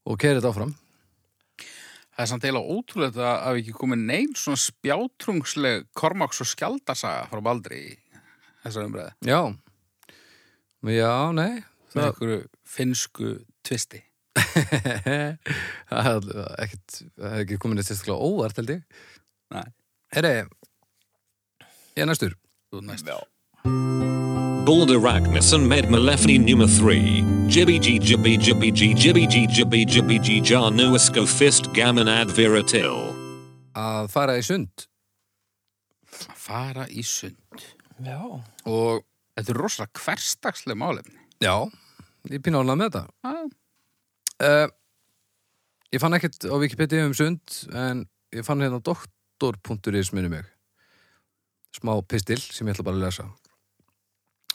og keira þetta áfram. Það er samt eiginlega ótrúlega að við ekki komið neinn svona spjátrungsleg Kormáks og Skjaldarsaga frá Baldri í þessar umræði. Já, já, nei Með einhverju finnsku tvisti. það er er ekki komin eitt sérstaklega óvart held ég Nei. Herri ég er næstur Þú ert næst. Já. Balder Ragnarsson med Malefni nummer 3. Jibby G Jibby Jibby G Jibby G Jibby Jibby G Jar Nuesco Fist Gammon Advira Till. að fara í sund Að fara í sund. Já, og Þetta er rosalega hverstagsleg málefni. já, ég pína ánlega með þetta. Uh, Ég fann ekkert á Wikipedia um sund en ég fann hérna doktor.is minni mig. Smá pistil sem ég ætla bara að lesa.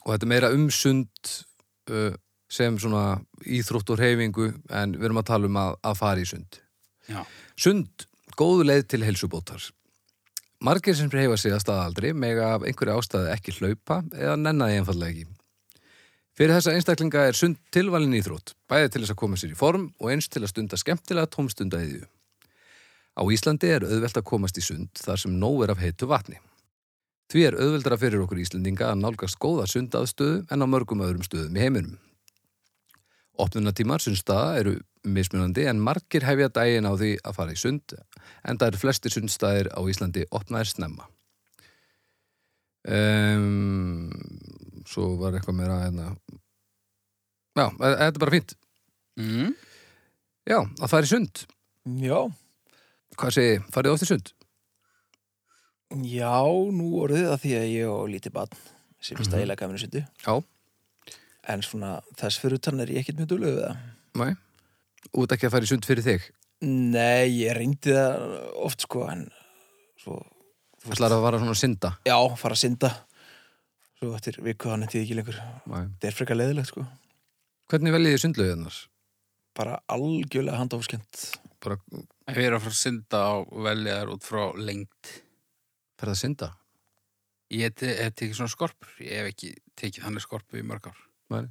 Og þetta er meira um sund uh, sem svona íþrótt og reyfingu en við erum að tala um að, að fara í sund. Já. Sund, góðu leið til helsubótar Margir sem reyfa sig að staðaldri mega af einhverju ástæði ekki hlaupa eða nennaði einfallega ekki Fyrir þessa einstaklinga er sund tilvalin íþrótt, bæði til þess að koma sér í form og eins til að stunda skemmtilega tómstunda í því. Á Íslandi er auðvelt að komast í sund þar sem nóg er af heitu vatni. Því er auðveldara fyrir okkur Íslendinga að nálgast góða sundaðstöðu en á mörgum öðrum stöðum í heiminum. Opnunatímar sundstaða eru mismunandi en margir hefja daginn á því að fara í sund en það eru flestir sundstaðir á Íslandi opnaðir snemma. Um, svo var eitthvað meira hérna. Já, e- þetta er bara fínt. Mm. Já, að fara í sund. já, Hvað segi, farið oft í sund? já, nú orðið að því að ég og lítið barn sem er Mhm. stægilega gafinu syndu Já, en svona þess fyrir utan er ég ekkert mjög duglega við það nei. Út ekki að fara í sund fyrir þig. Nei, ég reyndi það oft sko en svo, Þú ætlar að fara svona að synda. já, fara að synda svo eftir viku hann eftir ekki lengur þetta er frekar leiðilegt sko Hvernig veljið þið sundlauginnar? bara algjörlega handófskjönd Bara Ef ég er að fara að synda á veljaðar út frá lengt. ferða að synda? Ég hef te- hef tekið svona skorpur. Ég hef ekki tekið þannig skorpu í mörg ár. Nei.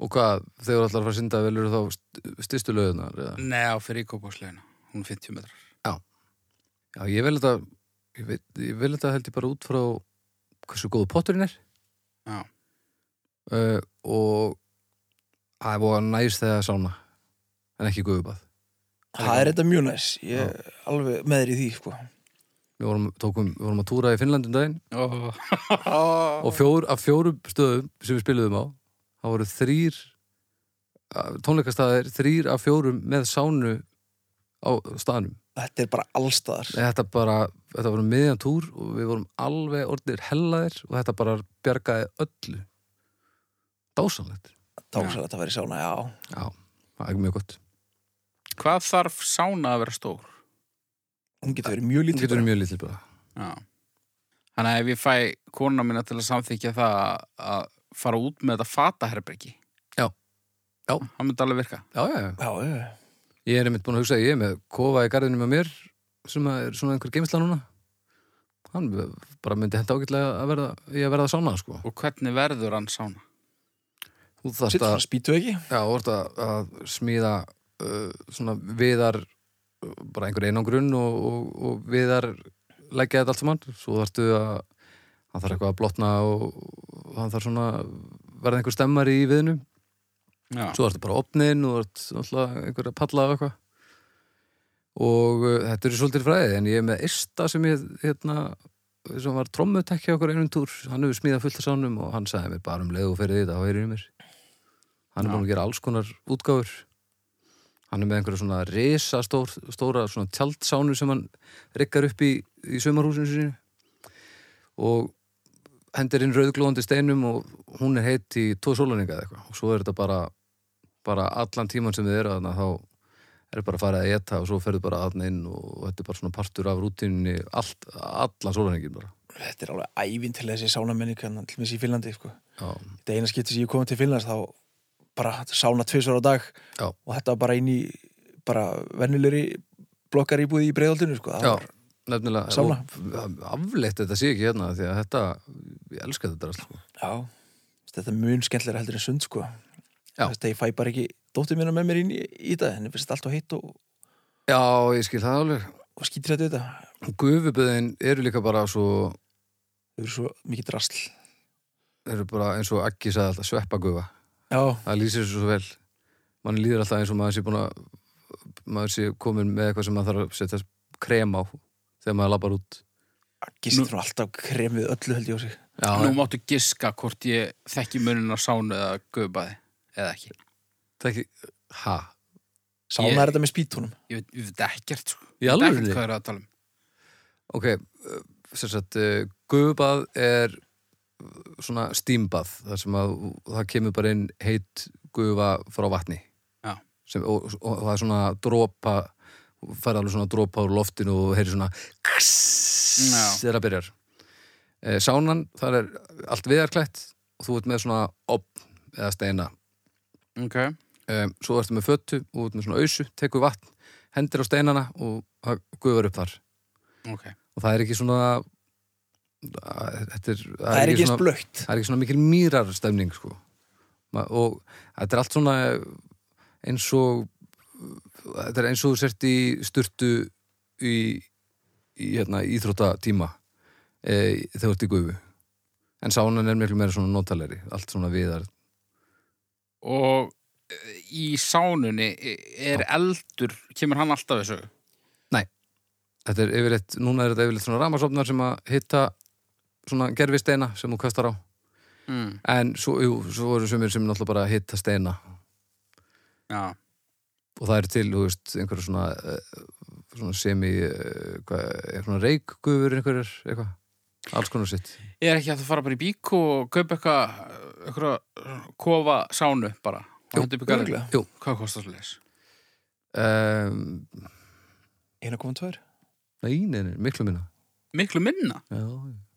Og hvað, þegar þú ætlar að fara að synda velur þá st- stystu lauginnar? Eða? Nei, á fyrir íkópáslegina. Hún er 50 metrar. Já, ég vel þetta, ég, veit, ég vel þetta held ég bara út frá hversu góðu potturinn er. Já. Uh, og það er búið að næst þegar sána, en ekki guðubað. það er þetta mjög næs ég er alveg með þér í því sko Við vorum, tókum, við vorum að túra í Finnlandum daginn Oh. og fjór, af fjórum stöðum sem við spiluðum á, þá voru þrýr tónleikastæðir, þrýr af fjórum með sánu á staðnum. þetta er bara allstaðar Þetta bara, þetta voru miðjan túr og við vorum alveg orðnir hellaðir og þetta bara bjargaði öllu. Dásanlegt. dásalega þetta væri sána, já Já, það er ekki mjög gott. Hvað þarf sána að vera stór? hún getur verið mjög Það lítið getur verið mjög lítil bara. Já. Þannig að ef ég fæ kona mína til að samþykja það að fara út með þetta fataherbergi Já. Já. Það myndi alveg virka. Já, já, já. Já, já, Ég er einmitt búin að hugsa að ég er með kofa í garðinu með mér sem að er svona einhver geimsla núna. Hann bara myndi henda ágætlega að verða, í að verða sána, sko. Og hvernig verður hann sána? Þú þarft Sitt að, frá spýtu ekki já, þú þarft að, að smíða uh, svona viðar uh, bara einhver einangrun og, og, og viðar leggja þetta allt saman. Svo þarftu að hann þarf eitthvað að blotna og, hann þarf svona verða einhver stemmari í viðnum. Já. svo ertu bara opnin og ert náttúrulega einhver að palla af eitthvað. Og uh, þetta er svolítið fræðið en ég er með Ista sem ég hérna, sem var trommutekki okkur einum túr. Hann hefur smíðað fullt af sánum og hann sagði mér bara um leið og fyrir þetta heyrið í mér. Hann er búin að gera alls konar útgáfur. Hann er með einhverja svona risa stór, stóra svona tjaldsánu sem hann riggar upp í, í sömarhúsinu sínu. Og hendir inn rauðglóðandi steinum og hún er heitt í tvo sólaninga eða eitthvað og svo er þetta bara bara allan tíman sem þið eru þarna þá er bara að fara að eta og svo ferðu bara aðna inn og þetta er bara svona partur af rútinni allt, allan sólaningin bara Þetta er alveg ævinn til þessi sánamenning til með í Finnlandi sko. Þetta eina skipti sem ég kom til Finnlands þá bara sána tvisvar á dag Já. og þetta var bara inn í bara vennilegri blokkar íbúði í breiðaldinu sko. Það já var- nefnilega og afleitt þetta sé ekki hérna því að þetta, ég elska þetta sko. Já, þetta er mun skemmtilega heldur en sund sko. Ég fæ bara ekki dóttir mína með mér inn í, í þetta henni finnst allt og heitt og, já, ég skil það alveg. Og skýtir þetta þetta gufuböðin eru líka bara svo þau eru svo mikið drasl. eru bara eins og Aggi sagði alltaf sveppagufa. Já, það lýsir svo vel. Mann líður alltaf eins og maður sé maður sé komin með eitthvað sem maður þarf að setja krem á þegar maður labbar út gistir nú alltaf kremið öllu held ég á sig já, Nú máttu giska hvort ég þekki munin á sánu eða guðbaði eða ekki. það er ekki, ha Sána Ég- er þetta með spýtunum Ég veit, ég veit ekkert, sko. Í Ég veit alvörunni? ekkert hvað er að tala um. ok, uh, sem sagt uh, gufubað er uh, svona stímbað þar sem að það kemur bara inn heitt gufa frá vatni Já. sem, og, og, og það er svona dropa fær alveg svona dropa úr loftinu og heyri svona Já. þegar það byrjar e, sánan, það er allt viðarklætt og þú ert með svona opn eða steina Ok. um, svo ertu með föttu og út með svona ausu, tekur vatn hendir á steinana og það gufar upp þar Ok. og það er ekki svona að- þetta er, Það er ekki eins svona, það er ekki svona mikil mýrar stemning sko. Og þetta er allt svona eins og þetta er eins og þú sért í sturtu í, í hérna, íþróttatíma e, þegar þú ert í gufu en sánan er miklu meira svona notalegri allt svona viðar Og eh, í sánunni eh, er eldur, kemur hann alltaf þessu? þetta er yfirleitt, núna er þetta yfirleitt svona ramasofnar sem að hitta svona gerfi steina sem þú kastar á Mm. en svo, jú, svo eru sumir sem náttúrulega bara hitta steina Já. Og það er til, þú veist, einhverja svona eh, svona semi eh, hvað, er svona reikgufur einhverjir, eitthvað, alls konar sitt Ég er ekki að það fara bara í bík og kaupa eitthvað, eitthvað kofa sánu bara. Jú. Jú. Hvað kostar svo leis? um, 1,2 Nei, nei, nei, miklu minna Miklu minna. Já,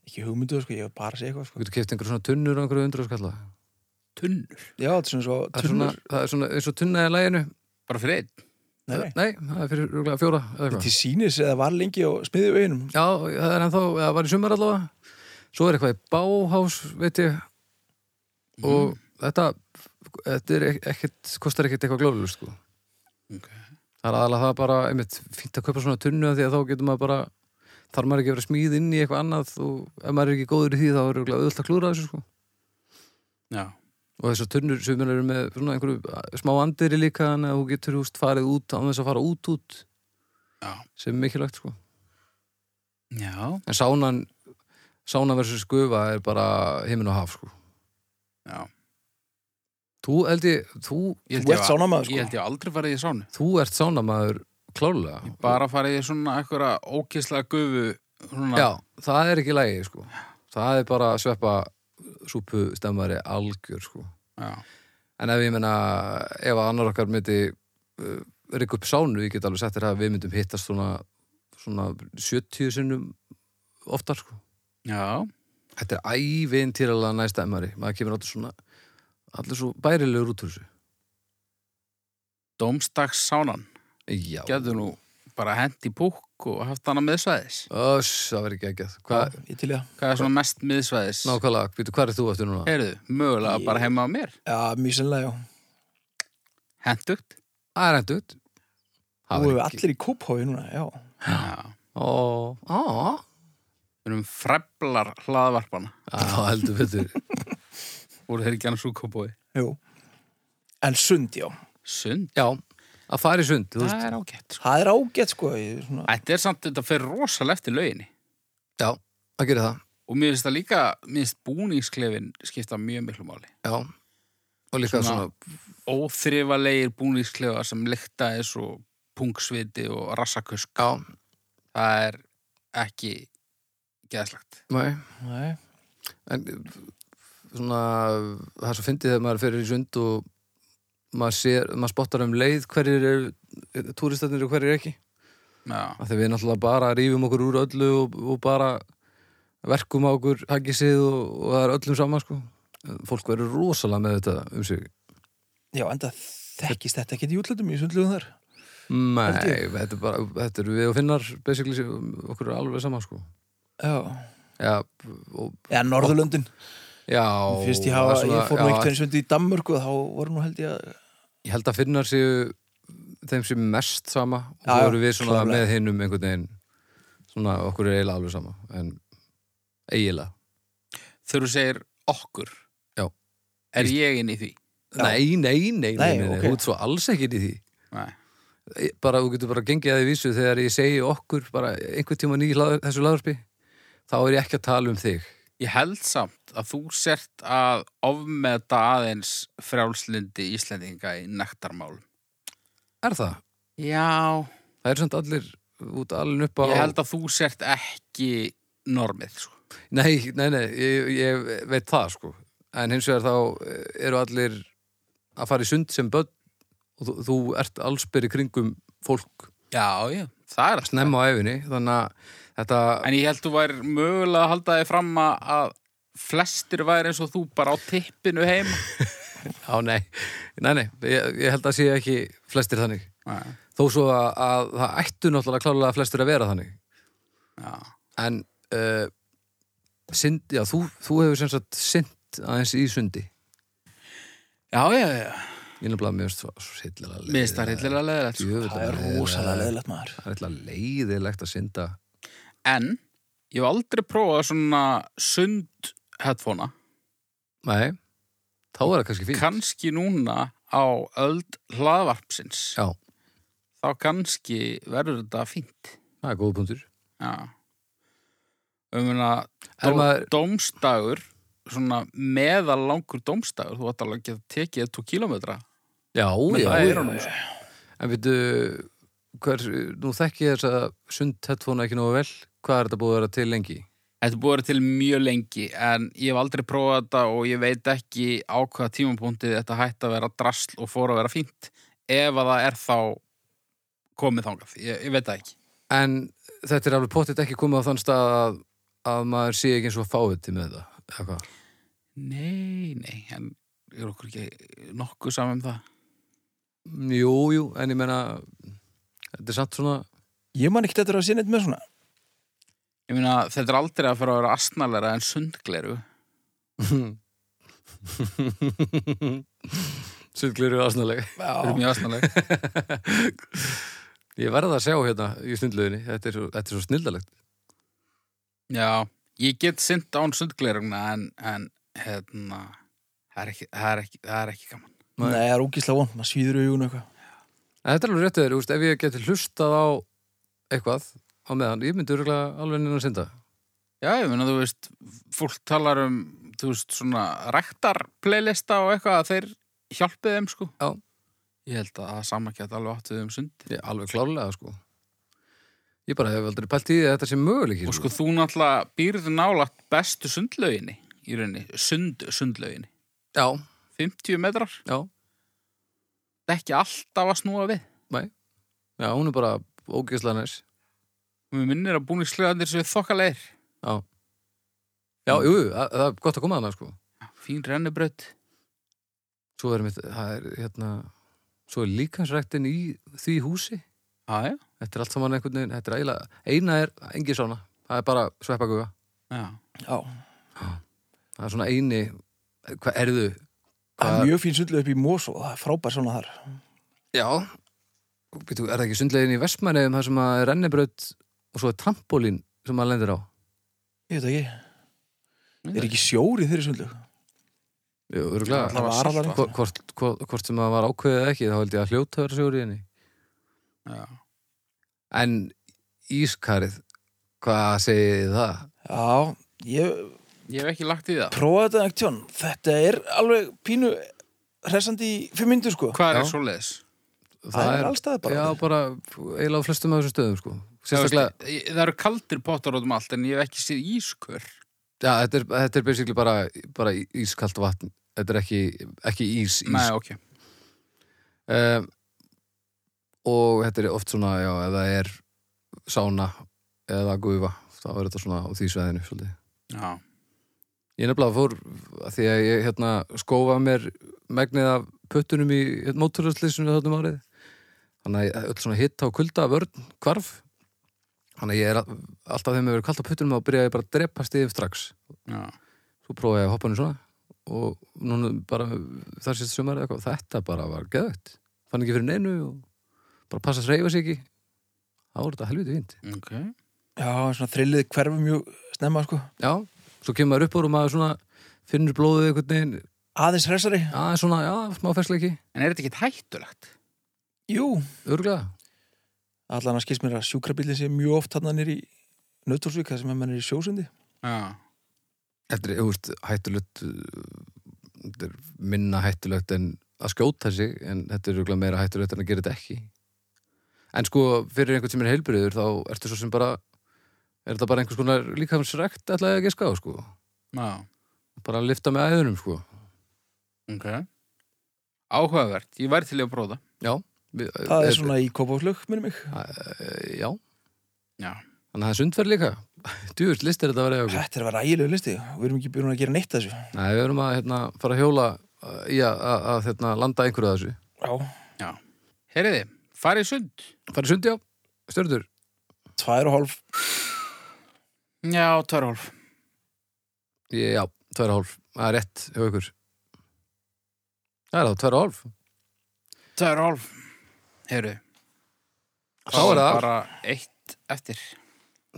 Ekki hugmyndu sko, ég var bara að segja eitthvað þú sko. getur keft einhverja svona tunnur og einhverju undra skalla Tunnur. Já, þetta er svona svo það svona, tunnur það er svona eins og tunna í læginu Bara fyrir einn. Nei, nei. Nei, það er fyrir rúglega fjóra eða eitthvað Til sínis eða var lengi á smiðju veginum Já, það er ennþá, það var í sumar allavega Svo er eitthvað í báhás, veit ég Og þetta Þetta er ek- ekkert, kostar ekkert eitthvað glóðlust sko. Ok. Það er aðalega það bara, einmitt, fínt að kaupa svona tunnu Því að þá getur maður bara Þarf maður ekki að vera smíð inn í eitthvað annað Og ef maður er ekki góður í því þá er auðvitað að klúra þessu sko. Já. Og þessar tunnur sem eru með svona einhverju smá andiri líka Þannig að þú getur húst farið út án þess að fara út út Já. Sem er mikilvægt sko. Já. En sánan Sána versus gufa er bara himinn og haf sko. Já. Þú held ég, þú, Ég held Þú ég ert að- sánamaður sko Ég held ég aldrei farið í sánu. þú ert sánamaður klárlega. Bara farið í svona eitthvað ókislega gufu. Svona, Já, það er ekki lægi, sko. Það er bara að sveppa súpu stemmari algjör, sko. En ef ég meina, ef að annar okkar myndi uh, rikka upp sánu, ég get alveg sagt þér að við myndum hittast svona, svona 70 sinnum oftar, sko. Já. Þetta er ævinn til að næsta emmari. Maður kemur alltaf svona, allir svo bærilegur út úr þessu. Dómstagssánan Gæðu nú bara hent í búk og haft hana miðsvæðis. Öss, það verður ekki ekkert Hvað, er svona mest miðsvæðis? nákvæmlega, býtu, hvað er þú eftir núna? Heyrðu, mögulega Ég- bara heima á mér. Já, mjög sennilega, já. Hentugt. Það er endur Þú hefur allir í kóphói núna, já. Já. Ó, á, Við erum freflar hlaðvarpana. Já, heldur betur. Voru þeir ekki annars úr kópói Jú. En sund, já. Sund, Já, að fara í sund, það er ágætt sko. Það er ágætt, sko ég, svona... Þetta er samt, þetta fer rosalega eftir lauginni. Já, að gera það. Og mér finnst það líka, mér finnst búningsklefin skipta mjög miklu máli. Já, og líka Svona- svona, óþrifalegir búningsklefa sem lykta eins og pungsviti og rassakusk. Já, það er ekki geðslagt nei. Nei, En svona, það er svo fyndið þegar maður fyrir í sund og maður maður spottar um leið hverjir eru túristarnir og hverjir ekki. Já, af því við náttúrulega bara rífum okkur úr öllu og, og bara verkum á okkur haggið og, og það er öllum saman sko. Fólk verður rosalega með þetta um sig. Já, enda þekkist þetta ekki í útlutum í sundlugum þar. Nei, þetta er bara þetta er við og finnar basically okkur er alveg saman sko. Já, Já, og, eða Norðurlöndin. Já Fyrst ég, það hafa, svona- ég fór nú já, eitt eins sundi í Danmörku þá voru nú held ég að Ég held að finnar séu þeim sem mest sama og já, erum við svona klárlega. með hinnum einhvern veginn svona okkur er eiginlega alveg sama en eiginlega þegar þú segir okkur Já. Er ég inn í því? Nei, nei, nei, nei, Nei, nei, nei, ok. þú ert svo alls ekki inn í því Nei bara, þú getur bara gengið að því vísu þegar ég segi okkur bara einhvern tíma hlað, þessu laðarspi þá er ég ekki að tala um þig Ég held samt að þú sért að ofmeta aðeins frjálslindi Íslendinga í nektarmálum. Er það? Já, Það er samt allir út alveg upp á ég held að þú sért ekki normið, sko. Nei, nei, nei, ég, ég veit það sko en hins vegar þá eh, eru allir að fara í sund sem börn og þú, þú ert allsbyrri kringum fólk Já, já, það er að snemma á efinni þannig að þetta En ég held þú væri mögulega að halda þig fram að- að flestir væri eins og þú bara á tippinu heima. á nei, nei, nei. Ég, ég held að sé ekki flestir þannig. Nei, þó svo að, að það ættu náttúrulega klálega flestir að vera þannig. Já. en uh, synd, já, þú, þú hefur sem sagt synd aðeins í sundi. Já, já, já. ég er nefnilega mjög svo sillilega Mér finnst það rillilega leðilegt, það er rosalega leðilegt maður. Það er eitthvað leiðilegt að synda En ég hef aldrei prófað svona sund headphonea. Nei, þá er það kannski fínt Kanski núna á öld hlaðvarpsins. Já, Þá kannski verður þetta fínt. það er góð punktur Já. Um hérna, Er dó, maður- dómstagur, svona meðalangur dómstagur, þú ætti alveg að geta tekið tvo kílómetra. Já, já, já. En veitu, nú þekki ég þess að sund headphone ekki nógu vel Hvað er þetta búið að vera til lengi? Þetta búið að vera til mjög lengi en ég hef aldrei prófað þetta og ég veit ekki á hvaða tímapunktið þetta hætti að vera drasl og fór að vera fínt ef að það er þá komið þangað. Ég, ég veit það ekki. En þetta er alveg pottitt ekki komið á þann stað að, að maður sé ekki eins og fáið með þetta eða hvað? Nei, nei, en er okkur ekki nokkuð saman um það? Jú, jú, en ég meina þetta er samt svona Ég man ekki þetta að sinna eitt með svona Ég meina, þetta er aldrei að fara að vera astnalega en sundgleru. Sundglir eru aðsnaðlega Það er mjög astnalega. Ég verða að sjá hérna í snundluðinni Þetta er svo, þetta er svo snildalegt Já, ég get synd án sundgleruna en, en hérna, það er ekki, það er ekki, það er ekki gaman. Nei, það er ógíslega vond, maður svíður augun eitthvað En þetta er alveg réttið þér, ef ég geti hlustað á eitthvað á meðan, ég myndi örgulega alveg neina að synda Já, ég meina, þú veist, fólk talar um, þú veist, svona rektar playlista og eitthvað að þeir hjálpið þeim, sko. Já. Ég held að það sama geta alveg áttið um sundi. Ég, alveg klárlega, sko Ég bara hef aldrei pælt í því að þetta sé möguleiki Og sko, þú náttúrulega býrðu nálagt bestu sundlauginni, í rauninni, sund, sundlauginni. Já, 50 metrar, já, það er ekki alltaf að snúa við. já, hún er bara ógeðslega næs Og mér minnir að búningsklegandir séu þokkalegir. Já, já, jú, það það er gott að koma þarna, sko. Fín rennubraut. Svo er mitt, það er hérna svo er líkansræktin í því húsi. Já, já, þetta er allt saman einhvern veginn, þetta er eiginlega eina er engi svona, það er bara sveppaguga. Já. Já, það er svona eini hvað erðu? það er mjög fín sundlega upp í Mosó það er frábær svona þar. Já, Býtu, er það ekki sundlegin í Vestmanniðum þar sem að rennibraut og svo er trampolín sem maður lendir á Ég veit ekki Er ekki sjóri þeirri sundlega? Jú, Það var alveg hvort, hvort, hvort, hvort sem það var ákveðið eða ekki þá held ég að hljóta að vera sjóri í henni Já. En ískarið hvað segið það? Já, ég Ég hef ekki lagt í það. prófaði þetta ekkert tjón Þetta er alveg pínu hressandi í fimm myndu sko Hvað Já. er svoleiðis? Það er allstaði bara Já, bara eiginlega á flestum af þessum stöðum sko. Sérstaklega, Það, eru kaldir pottar út um allt en ég hef ekki séð ískör. já, þetta er, þetta er basically bara, bara ískalt vatn Þetta er ekki, ekki ís, ís. Nei, ok. um, og þetta er oft svona já, það er sána eða gufa, þá er þetta svona á því sveðinu svolítið. Já. Ég nefnilega fór að því að ég hérna skófa mér megnið af puttunum í hérna, móturhaldslýsinu þáttum árið þannig að öll svona hitta og kulda vörn hvarf þannig að ég er all- alltaf þegar mér verið kalt á puttunum þá byrja ég bara að drepa stíðum strax. Já. svo prófaði ég að hoppa henni svona og núna bara þar sést sumar eða eitthvað, þetta bara var geðvægt fann ekki fyrir neinu og bara passa að reyfa sig ekki. Þá er þetta helviti fínt. Ok. Já, svona þrillið hverfu mjög snemma sko. Já, svo kemur maður upp úr og maður svona finnur blóðið einhvern veginn. Aðeins hressari. Já, svona, já, smá fersleiki En er þetta ekki hættulegt? Jú, örgulega allan að skils mér að sjúkrabílinn sé mjög oft hann nýr í Nautórsvík það sem að mann er í sjósundi Já. Þetta er, þú veist, hættulegt þetta er minna hættulegt en að skjóta sig en þetta er örugglega meira hættulegt en að gera þetta ekki en sko, fyrir einhvern sem er heilbriður þá ertu svo sem bara er þetta bara einhvers konar líkamsrekt ætlaði að geska á, sko Já. bara að lifta með æðunum, sko Ok. Áhugavert. Ég væri til að prófa það. Já Það er svona í kópáslög, minnum mig. Uh, Já, Já. þannig að það er sundferð líka. Djúvist listir þetta að vera eitthvað Þetta er að vera ægilegu listi. Við erum ekki byrjun að gera neitt þessu. Nei, við erum að hérna, fara að hjóla í að, að, að hérna, landa einhverju að þessu. Já, Heyriði, farið í sund. Farið sundi á, stjörður tvær og hálf. Já, tværhólf. Já, tværa hálf, það er rétt hjá ykkur. Það er það, tværa hálf. Tværhólf. Heyriði. Þá er það, Bara eitt eftir.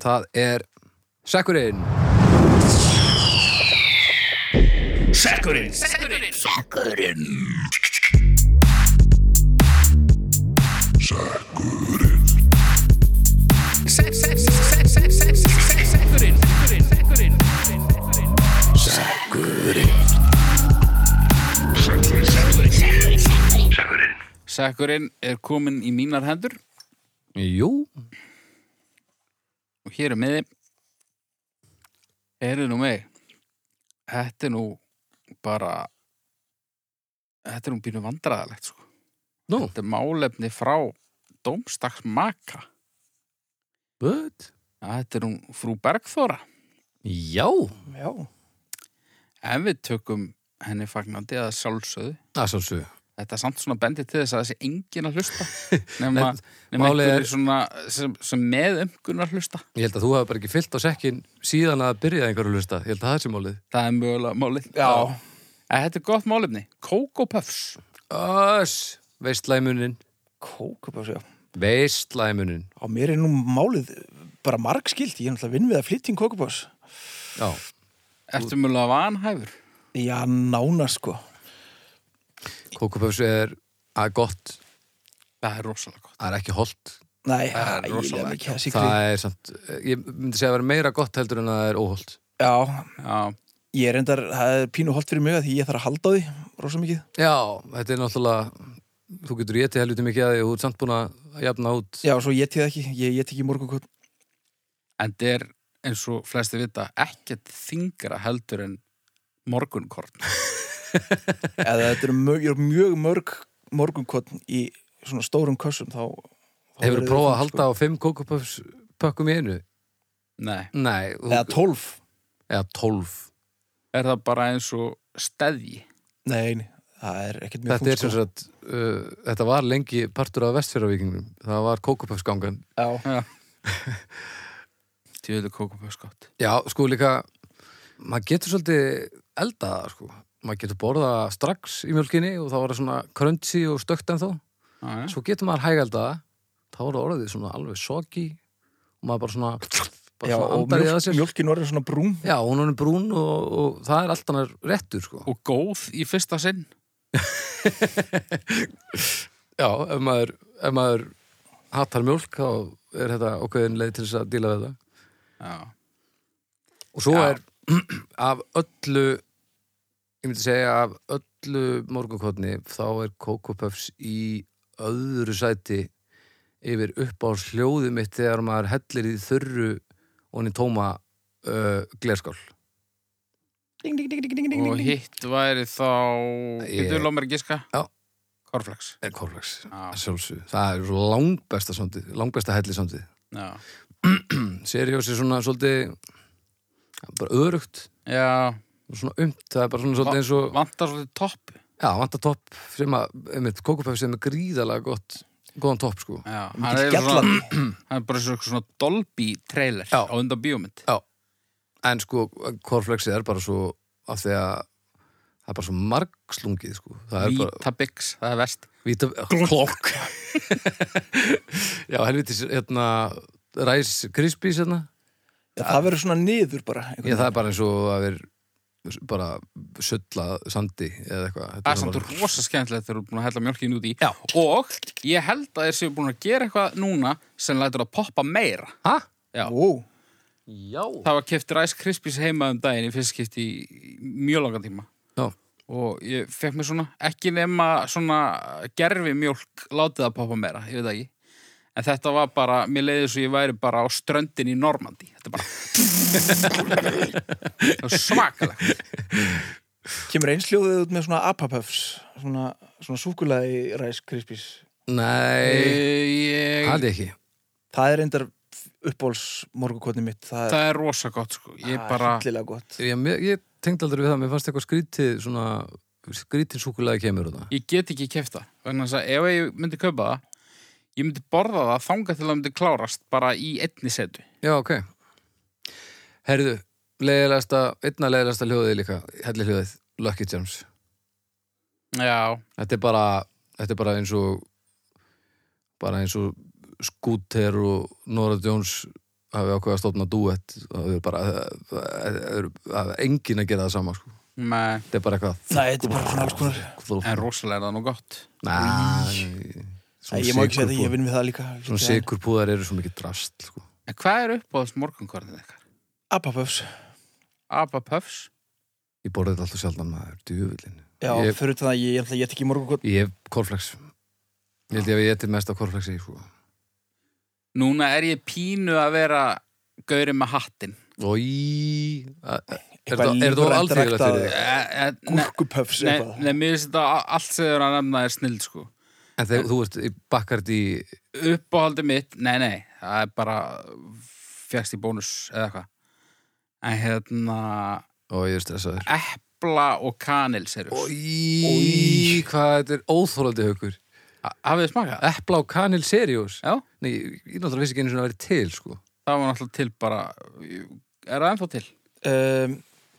það er Sekkurinn Sekkurinn er komin í mínar hendur Jú, og hér er miði. Heyrðu nú mig. Þetta er nú bara þetta er nú býnum vandræðalegt sko. nú, Þetta er málefni frá Dómstags Maka. but Þetta er nú frú Bergþóra. Já, Já, Ef við tökum henni fagnandi að sjálfsögðu. það er svolsög Þetta er samt svona bendið til þess að þessi enginn að hlusta. Nefna málið einhverju er- svona sem, sem með umgunnar hlusta. Ég held að þú hafa bara ekki fyllt á sekkin síðan að byrja einhverju að hlusta Ég held að það sé málið Það er mögulega málið. já, En Þetta er gott málefni. Coco Puffs. Öss, veistlæmunin kókupás, já Veistlæmunin Á mér er nú málið bara margskilt Ég er náttúrulega vinn við að flytja í kókupás Já, Ertu mögulega vanhæfur? Já, nána sko kókupöfs er að gott. Það er rosalega gott. Það er ekki holdt. Nei, Það er rosalega að Það sigri er samt, ég myndi segja að vera meira gott heldur en að það er óholdt. Já, Já, ég er endar, það er pínu holt fyrir mig að því ég þarf að halda á því rosa mikið. Já, þetta er náttúrulega Þú getur getið helviti mikið að því og þú ert samt búin að jafna út. Já, svo ég það ekki, ég get ekki morgunkot en þetta er eins og flesti vita ekkert þingra heldur en morgunkorn. eða þetta eru mjög, er mjög mörg morgunkot í svona stórum kössum þá, þá Hefur þú prófað að halda á fimm kókupöfs pökkum í einu? Nei, Nei, þú, eða tólf eða tólf er það bara eins og steðji. Nei, nei, það er ekkert mjög Þetta er sem sko. sagt, uh, þetta var lengi partur af vestfjörðavíkingum. Það var kókupöfsgangan. Já, Tjóðileg kókupöskott. Já, sko líka, maður getur svolítið eldaða, sko. Maður getur borðað strax í mjölkinni og þá var það svona crunchy og stökt en þó. Svo getur maður hægeldaða, þá er það orðið svona alveg soggy og maður bara svona, bara já svona og mjölk, mjölkin orðið svona brún Já, hún er brún og, og það er alltaf hann réttur, sko. Og góð í fyrsta sinn. Já, ef maður, ef maður hattar mjölk, þá er þetta okkur leið til þess að díla við það. Já. Og svo Já. er af öllu ég myndi segja af öllu morgunkotni þá er Coco Puffs í öðru sæti yfir upp á hljóði mitt þegar maður hellir í þurru og hann í tóma uh, glerskál. ding, ding, ding, ding, ding, ding, Og hitt væri þá... Getur þú lóð mér að giska? Já. Er Corflex, Já. að sjálfsög. Það er svo langbesta sondið, langbesta helli sondið. Já. Seriós er svona svolítið bara örugt Já. Svona umt, það er bara svona svolítið eins og Vantar svolítið topp. já, vantar topp sem að, einmitt, Coco Puffs er með gríðalega gott góðan topp, sko. Já. Hann er, svona, hann er bara svona, svona Dolby trailer Já. á undan bíómynd. En sko, korflexið er bara svo af því að það er bara svo margslungið, sko. Það er bara Vítabix, það er vest. víta, klokk. Já, helvitis, hérna, ræs krispís, hérna. Já, það verður svona niður bara Já, það er bara eins og að vera bara sulla sandi eða eitthvað. Þetta Það er samt bara- rosa skemmtilegt þegar þú er búin að hella mjölkin út í. Já. Og ég held að þeir séu búin að gera eitthvað núna sem lætur að poppa meira. Ha? Já. Wow. Já. Það var keft Rice Krispies heima um daginn í fyrst skipti í mjög langan tíma. Já. Og ég fekk mér svona, ekki nema svona gerfi mjölk látið að poppa meira, ég veit það ekki. En þetta var bara, mér leiði svo ég væri bara á ströndin í Normandi. Þetta er bara... það var svakalegt. Kemur einsljóðið út með svona apapöfs svona, svona súkulaði ræs krispís Nei, Ég, það er ekki. Það er reyndar uppbóls morgukotni mitt Það er, það er rosa gott, sko. Ég það er bara... gott Ég, ég tengdi aldrei við það, mér fannst eitthvað skrítið svona, skrítið súkulega kemur þetta. ég get ekki vegna þess að ef ég myndi kaupa það ég myndi borða það þanga til það myndi klárast bara í einni setu Já, ok. Herðu, leiðilegasta, einna leiðilegasta hljóðið líka, helli hljóðið, Lucky Charms. já, Þetta er bara, þetta er bara eins og, bara eins og Scooter og Nora Jones hafi ákveða að stofna duett og það er bara, það er, það er engin að gera það sama, sko. með, Þetta er bara eitthvað. Nei, þetta er bara svona alls konar en rosalega er það nú gott Næ, Nei, Ég má ekki segja þetta, ég vinn við það líka Svona sigurpúðar eru svo mikið drast, sko. en hvað er uppáðast morgunkornið ykkar? Apapöfs Abba Puffs? Ég borði þetta alltaf sjaldan maður, djúvillin. Já, Ég- fyrir það, ég, ég, ég ekki morgukotni Ég hef korflex. Ég held ég að ég etið mest á korflexi, sko. núna er ég pínu að vera gauri með hattin í... Er Eitthvað þetta er lífrænt aldrei Gúrkupöfs nei, mér finnst þetta allt sem þau eru að nefna er snill sko En þegar þú ert í bakkart í... uppáhaldi mitt, nei nei það er bara fjækst í bónus eða eitthvað en hérna Og ég er stressaður. epla og kanil serjus Og í... Hvað þetta er óþólandi haukur. hafið þið smakað? Epla og kanil seriós. Já, Nei, ég ég náttúrulega vissi ekki einu svona að vera til, sko. það var náttúrulega til bara er það ennþá til? um,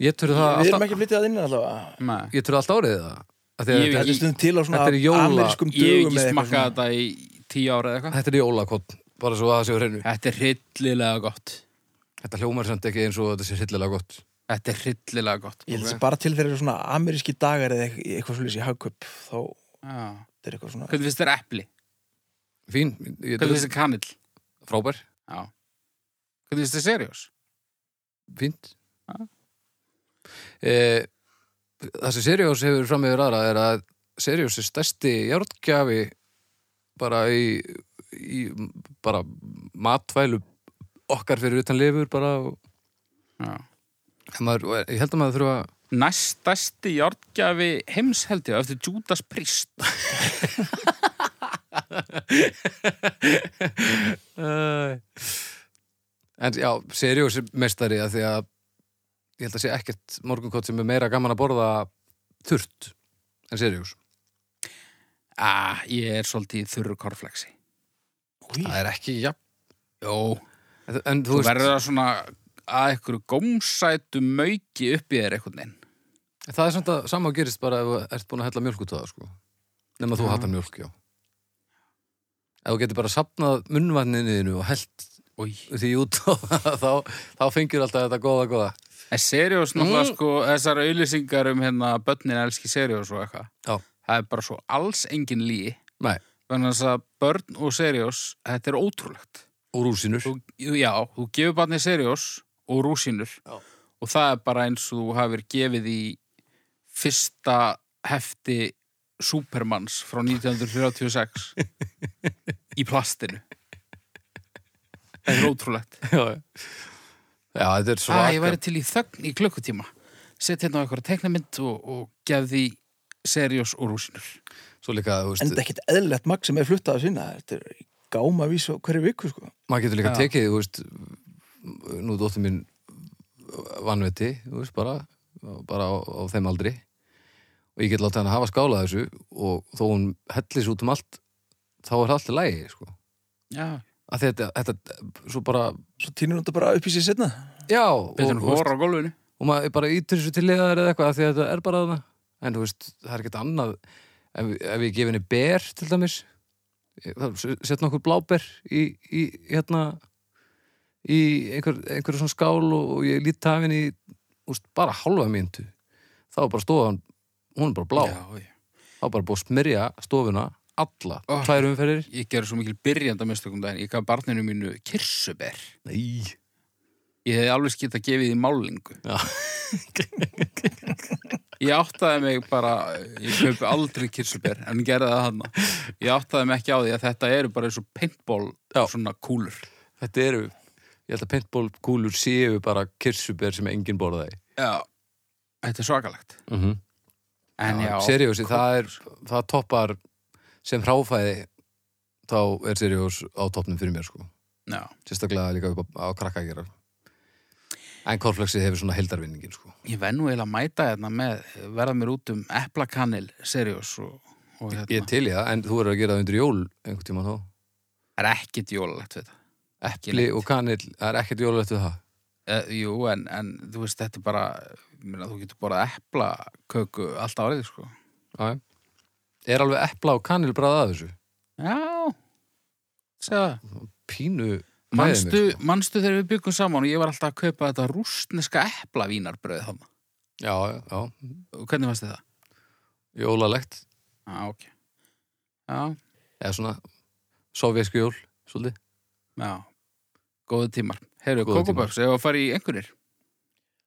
Ég törðu það Við erum alltaf... ekki flyttið að innan allavega Nei. Ég törðu alltaf árið það. Af því að Ég- Þetta er stundum til á svona er amerískum Ég hef dögum ekki svona. þetta í tíu ára eða eitthvað þetta er jólakott. Bara svo að það séu hreinu. Þetta er hryllilega gott Þetta hljómar samt ekki eins og þetta sé hryllilega gott. Þetta er hryllilega gott Ég held ok? þessi bara til þeirra svona ameríski dagar eða eitthvað, svolítið í hagköp þá Já. er eitthvað svona Hvernig finnst þér epli? Fín. Ég, Hvernig finnst þér kanill? Frábær. Já. Hvernig finnst þér seriós? Fínt. Já. Eh, það sem Seriós hefur fram yfir aðra er að Seriós er stærsti járngjafi bara í, í bara matvælu okkar fyrir utan lifur bara og, Já. maður, ég held að maður þurfa Næstæsti járngjafi heims held ég eftir Judas Priest en já, Seriós er mestari að því að ég held að sé ekkert morgunkott sem er meira gaman að borða þurrt En Sirius, Ah, ég er svolítið þurru korflexi. Það er ekki jafn Jó, En, en þú þú veist, verður að svona að einhverju gómsætu mauki upp í þér einhvern veginn. það er samt að sama gerist bara ef þú ert búin að hella mjölk út á það, sko. Nefn að þú hattar mjölk, já. Ef þú getur bara sapnað munnvarninniðinu og held Új. því út á það, þá, þá fengir alltaf þetta góða, góða. En seriós náttúrulega Mm. sko, þessar auðlýsingar um hérna börnin elski seriós og eitthvað. Já. Það er bara svo alls engin líi. Nei, Þannig að börn og seriós, þetta er ótrúlegt. Og rúsinur. Þú, já, þú gefur barni seriós og rúsínur Já. og það er bara eins og þú hafir gefið í fyrsta hefti Supermans frá 1936 í plastinu. Það er ótrúlegt. já, já. já, þetta er Ah, svaka. ég væri til í þögn í klukkutíma. Sett hérna á eitthvað teiknamynd og, og gef því seriós og rúsínur. Svo líka, þú veist, en þetta er ekkit eðlilegt magn sem er fluttað að sinna þetta er gáma vís á hverju viku sko. maður getur líka Já. tekið, þú veist, nú dóttir mín vanveti, þú veist, bara, bara á, á þeim aldri og ég get látið hann að hafa skálað þessu og þó hún hellis út um allt, þá er það alltaf lægi, sko. Já, Að þetta, þetta, svo bara, svo týnir hún þetta bara upp í sér setna já, og, veist, og maður bara ítur þessu til liðar eða eitthvað, af því að þetta er bara þarna. En þú veist, það er ekkert annað, ef, ef ég gef henni ber, til dæmis, sett nokkur bláber í, í hérna, í einhver, einhverju svona skál og, og ég lít af henni í, úst, bara hálfa myndu. Þá er bara stofan, hún er bara blá. Já, já. Þá bara búið að smyrja stofuna, alla, Oh. tvær umferðir. Ég gerði svo mikil byrjanda mestökum daginn. Ég gaf barninu mínu kirsuber. Nei. Ég hefði alveg skilt að gefið í málingu. Já. Ég áttaði mig bara, ég kaupi aldrei kirsuber, en gerði það hann. Ég áttaði mig ekki á því að þetta eru bara eins og paintball Já. svona kúlur. Þetta eru, ég held að paintballkúlur séu bara kirsuber sem enginn borðaði. Já. Þetta er svakalegt. Mm -hmm. En já, Seriósi, það er, það toppar sem hráfæði þá er Seriós á toppnum fyrir mér sko. já. Sérstaklega líka upp á, á krakka að gera. En korflexið hefur svona heldarvinningin sko. Ég venn nú eiginlega að mæta hérna með, verða mér út um eplakanil, seriós og, og hérna. Ég til í það, en þú verður að gera það undir jól einhvern tíma þá. Það er ekkit jólalegt við það. Epli og kanil, það er ekkert jólulegt við það. Uh, jú, en, en þú veist, þetta er bara, ég meina, þú getur borðað eplaköku allt árið, sko. Já, er alveg epla og kanil bræða að þessu? Já, segja það. Pínu Manstu, sko. manstu þegar við byggum saman og ég var alltaf að kaupa þetta rústneska eplavínarbröð þannig. Já, já, já, Hvernig varst þið það? jólalegt. Já, ok. Já, Eða svona sovjesku jól, svolítið. já. Góðu tímar. Góðir kókuböfs, ef að fara í einhverjir.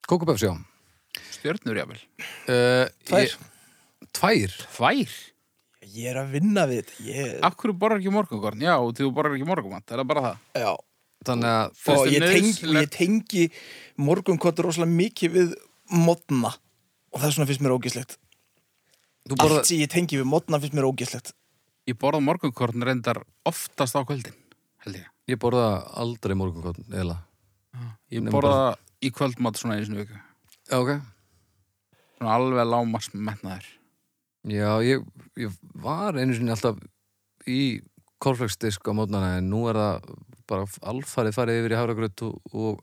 Kókuböfs, já. Stjörnur, jável. Uh, Tvær. Ég, tvær? Tvær? ég er að vinna við þetta ég, Af hverju borðar ekki morgunkorn? Já, þú borðar ekki morgunmat, er það bara það? já, Þannig að og ég tengi, ég tengi morgunkottur rosalega mikið við modna og það er svona finnst mér ógislegt þú borða, allt sem ég tengi við modna finnst mér ógislegt Ég borða morgunkorn reyndar oftast á kvöldin, held ég. ég borða aldrei morgunkotn, eða. Ég borða í kvöldmat svona einu sinni í viku. Já, ok. Svona alveg lámars metnaður. Já, ég, ég var einu sinni alltaf í korfleksdisk á mótnana en nú er það bara alfarið farið yfir í hafragröð og, og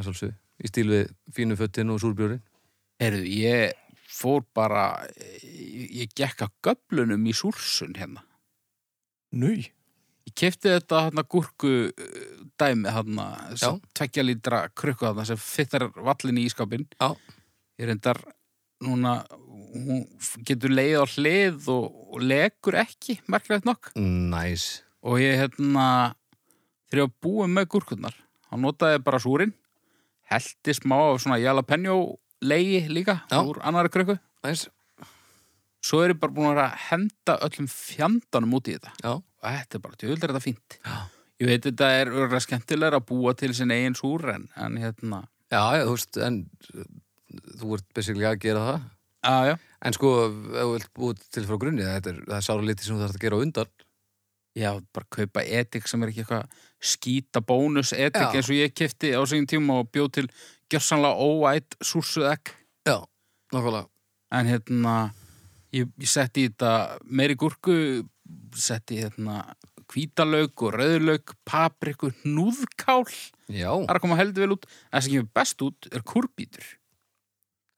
er svolítið, í stíl við fínu föttin og súrbjórin. Heyrðu, ég fór bara, ég, gekk að göflunum í súrsun hérna. Núi, Ég kefti þetta hérna gúrku uh, dæmi hérna, tveggja lítra krukku hérna sem fittar vallin í ískapin. Já. Ég reyndar núna, hún getur leið á hlið og, og legur ekki, merkilegt nokk. Næs. Og ég hérna, þegar ég var búið með gúrkurnar, þá notaði ég bara súrin, heldi smá af svona jalapeno leiði líka Já. úr annari krukku. Næs. Svo er ég bara búin að henda öllum fjandanum út í þetta. Já. Og þetta er bara, tjóðlega er þetta fínt. Já. Ég veit þetta er örgulega skemmtilega að búa til sin eigin súr en, en hérna, Já, já, þú veist, en þú ert basically að gera það. að já, En sko, ef þú vilt búið til frá grunni, þetta er, það er sára lítið sem þú þarf að gera á undan. Já, bara kaupa etik sem er ekki eitthvað skýta bónus etik Já. eins og ég kefti á segjum tíma og bjóð til gjörsanlega óætt súrsuð ekk. Já. Nákvæmlega. en hérna ég, ég setti í þetta meiri gúrku setti í hérna hvítalauk og rauðlauk, papriku, núðkál Já, það er að koma heldur vel út en það sem kemur best út er kurbítur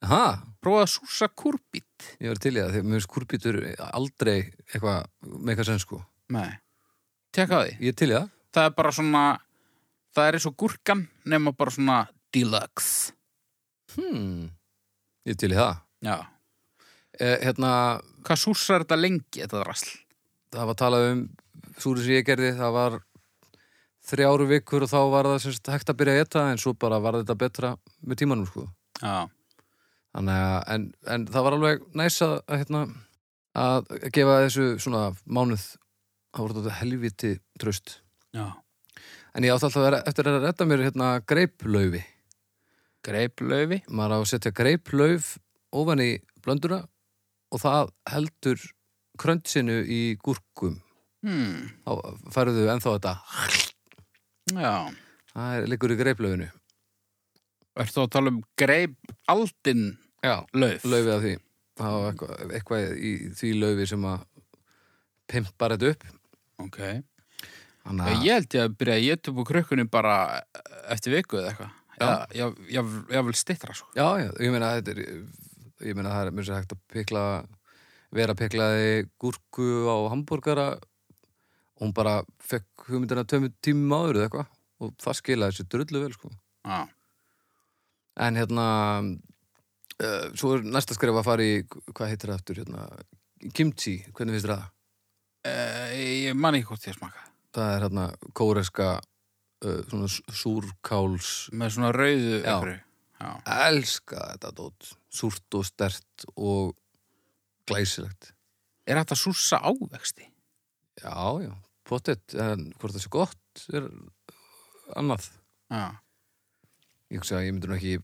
aha, prófaði að súsa kurbít ég var til í það því að mér finnst kurbítur aldrei eitthvað sko nei, tekka á því. Ég til í það. Það er bara svona það er eins og gúrkan nema bara svona deluxe. Hmm. Ég til í það. Já, eh, Hérna, hvað súsar þetta lengi þetta drasl? Það var talað um súri sem ég gerði, það var þrjáru vikur og þá var það semst hægt að byrja að etta en svo bara var þetta betra með tímanum sko. Já, Þannig að, en, en það var alveg næs að, hérna, að gefa þessu svona mánuð það voru þetta helviti tröst já. En ég átti alltaf að vera, eftir að redda mér hérna greiplaufi greiplaufi maður á að setja greiplauf ofan í blönduna og það heldur kröntsinu í gúrkum. Hmm, þá færðu ennþá þetta. Já. Það er, liggur í greiplaufinu Ertu að tala um greip aldin já, lauf? laufið af því. Það var eitthvað, eitthvað í því laufi sem að pimpar þetta upp Ok. Að ég held ég að byrja að geta upp á krukkunni bara eftir viku eða eitthvað. Já. Ég, ég vil stittra svo. Já, já, ég meina þetta er ég meina það er mjög sér hægt að pikla vera piklaði gúrku á hambúrgara og hún bara fekk hugmyndina tömmu tímum áður eða eitthvað og það skilaði sér drullu vel sko. Já. en hérna uh, svo er næsta skref að fara í hvað heitir það aftur hérna, kimchi, hvernig finnst þér það? Uh, ég man ekki hvort ég smaka. Það er hérna kóreska uh, svona s- súrkáls Með svona rauðu. Já. elska þetta dót súrt og stert og glæsilegt Er þetta súsa ávexti? Já, já, pottet, en hvort það sé gott er annað. Já. Ég hugsa að ég myndur ekki,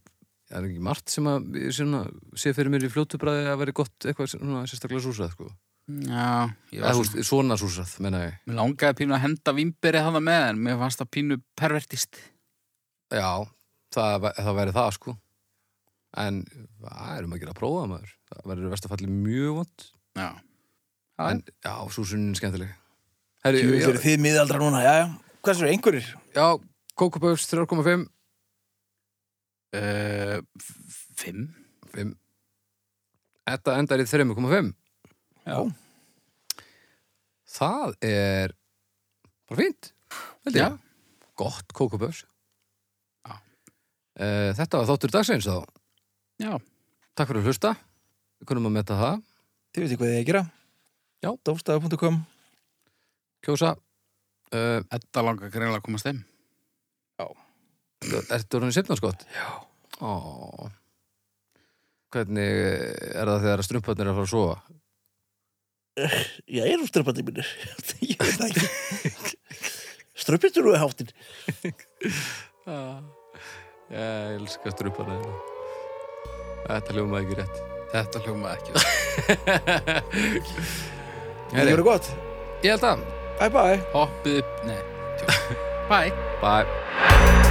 það er ekki margt sem að svona, sé fyrir mér í fljótubræði að veri gott eitthvað svona sérstaklega súsað, sko. Já. Ég Eða, var þú svona, veist, svona súsað, menna ég. mér langaði pínu að henda vimberið hana með en mér fannst það pínu pervertist. Já, það, það væri það, sko. En það erum að gera að prófa maður. Það verður vestafalli mjög vond. Já. Já. En já, súsunin er skemmtileg. Herri, Jú, já, fyrir þið miðaldra núna, já, já Hversu eru einhverjir? já, Kókuböfs 3,5. Uh, fimm? 5. Þetta endar í 3,5. Já. Það er bara ég. Já. Gott kókuböfs. Já. Eh, Þetta var þáttur dagsins þá. Já. Takk fyrir að hlusta. Við kunum að metta það. Þið veitir hvað þið er að gera Já. Dófstæða.com Kjósa. Uh, Þetta langar greinlega að komast þeim. ertu orðin sefnarskott? Já. Ó. Hvernig er það þegar strumparnir er að fara að sofa? Já, ég er úr ströpandi mínir Ég veit það ekki Ströppistur úr háttin Ég elska strumparnir. Þetta hljómaði ekki rétt. Þetta hljómaði ekki. Það verður gott Ég held að. Bye bye Hoppið upp, nei. Bye. Bye.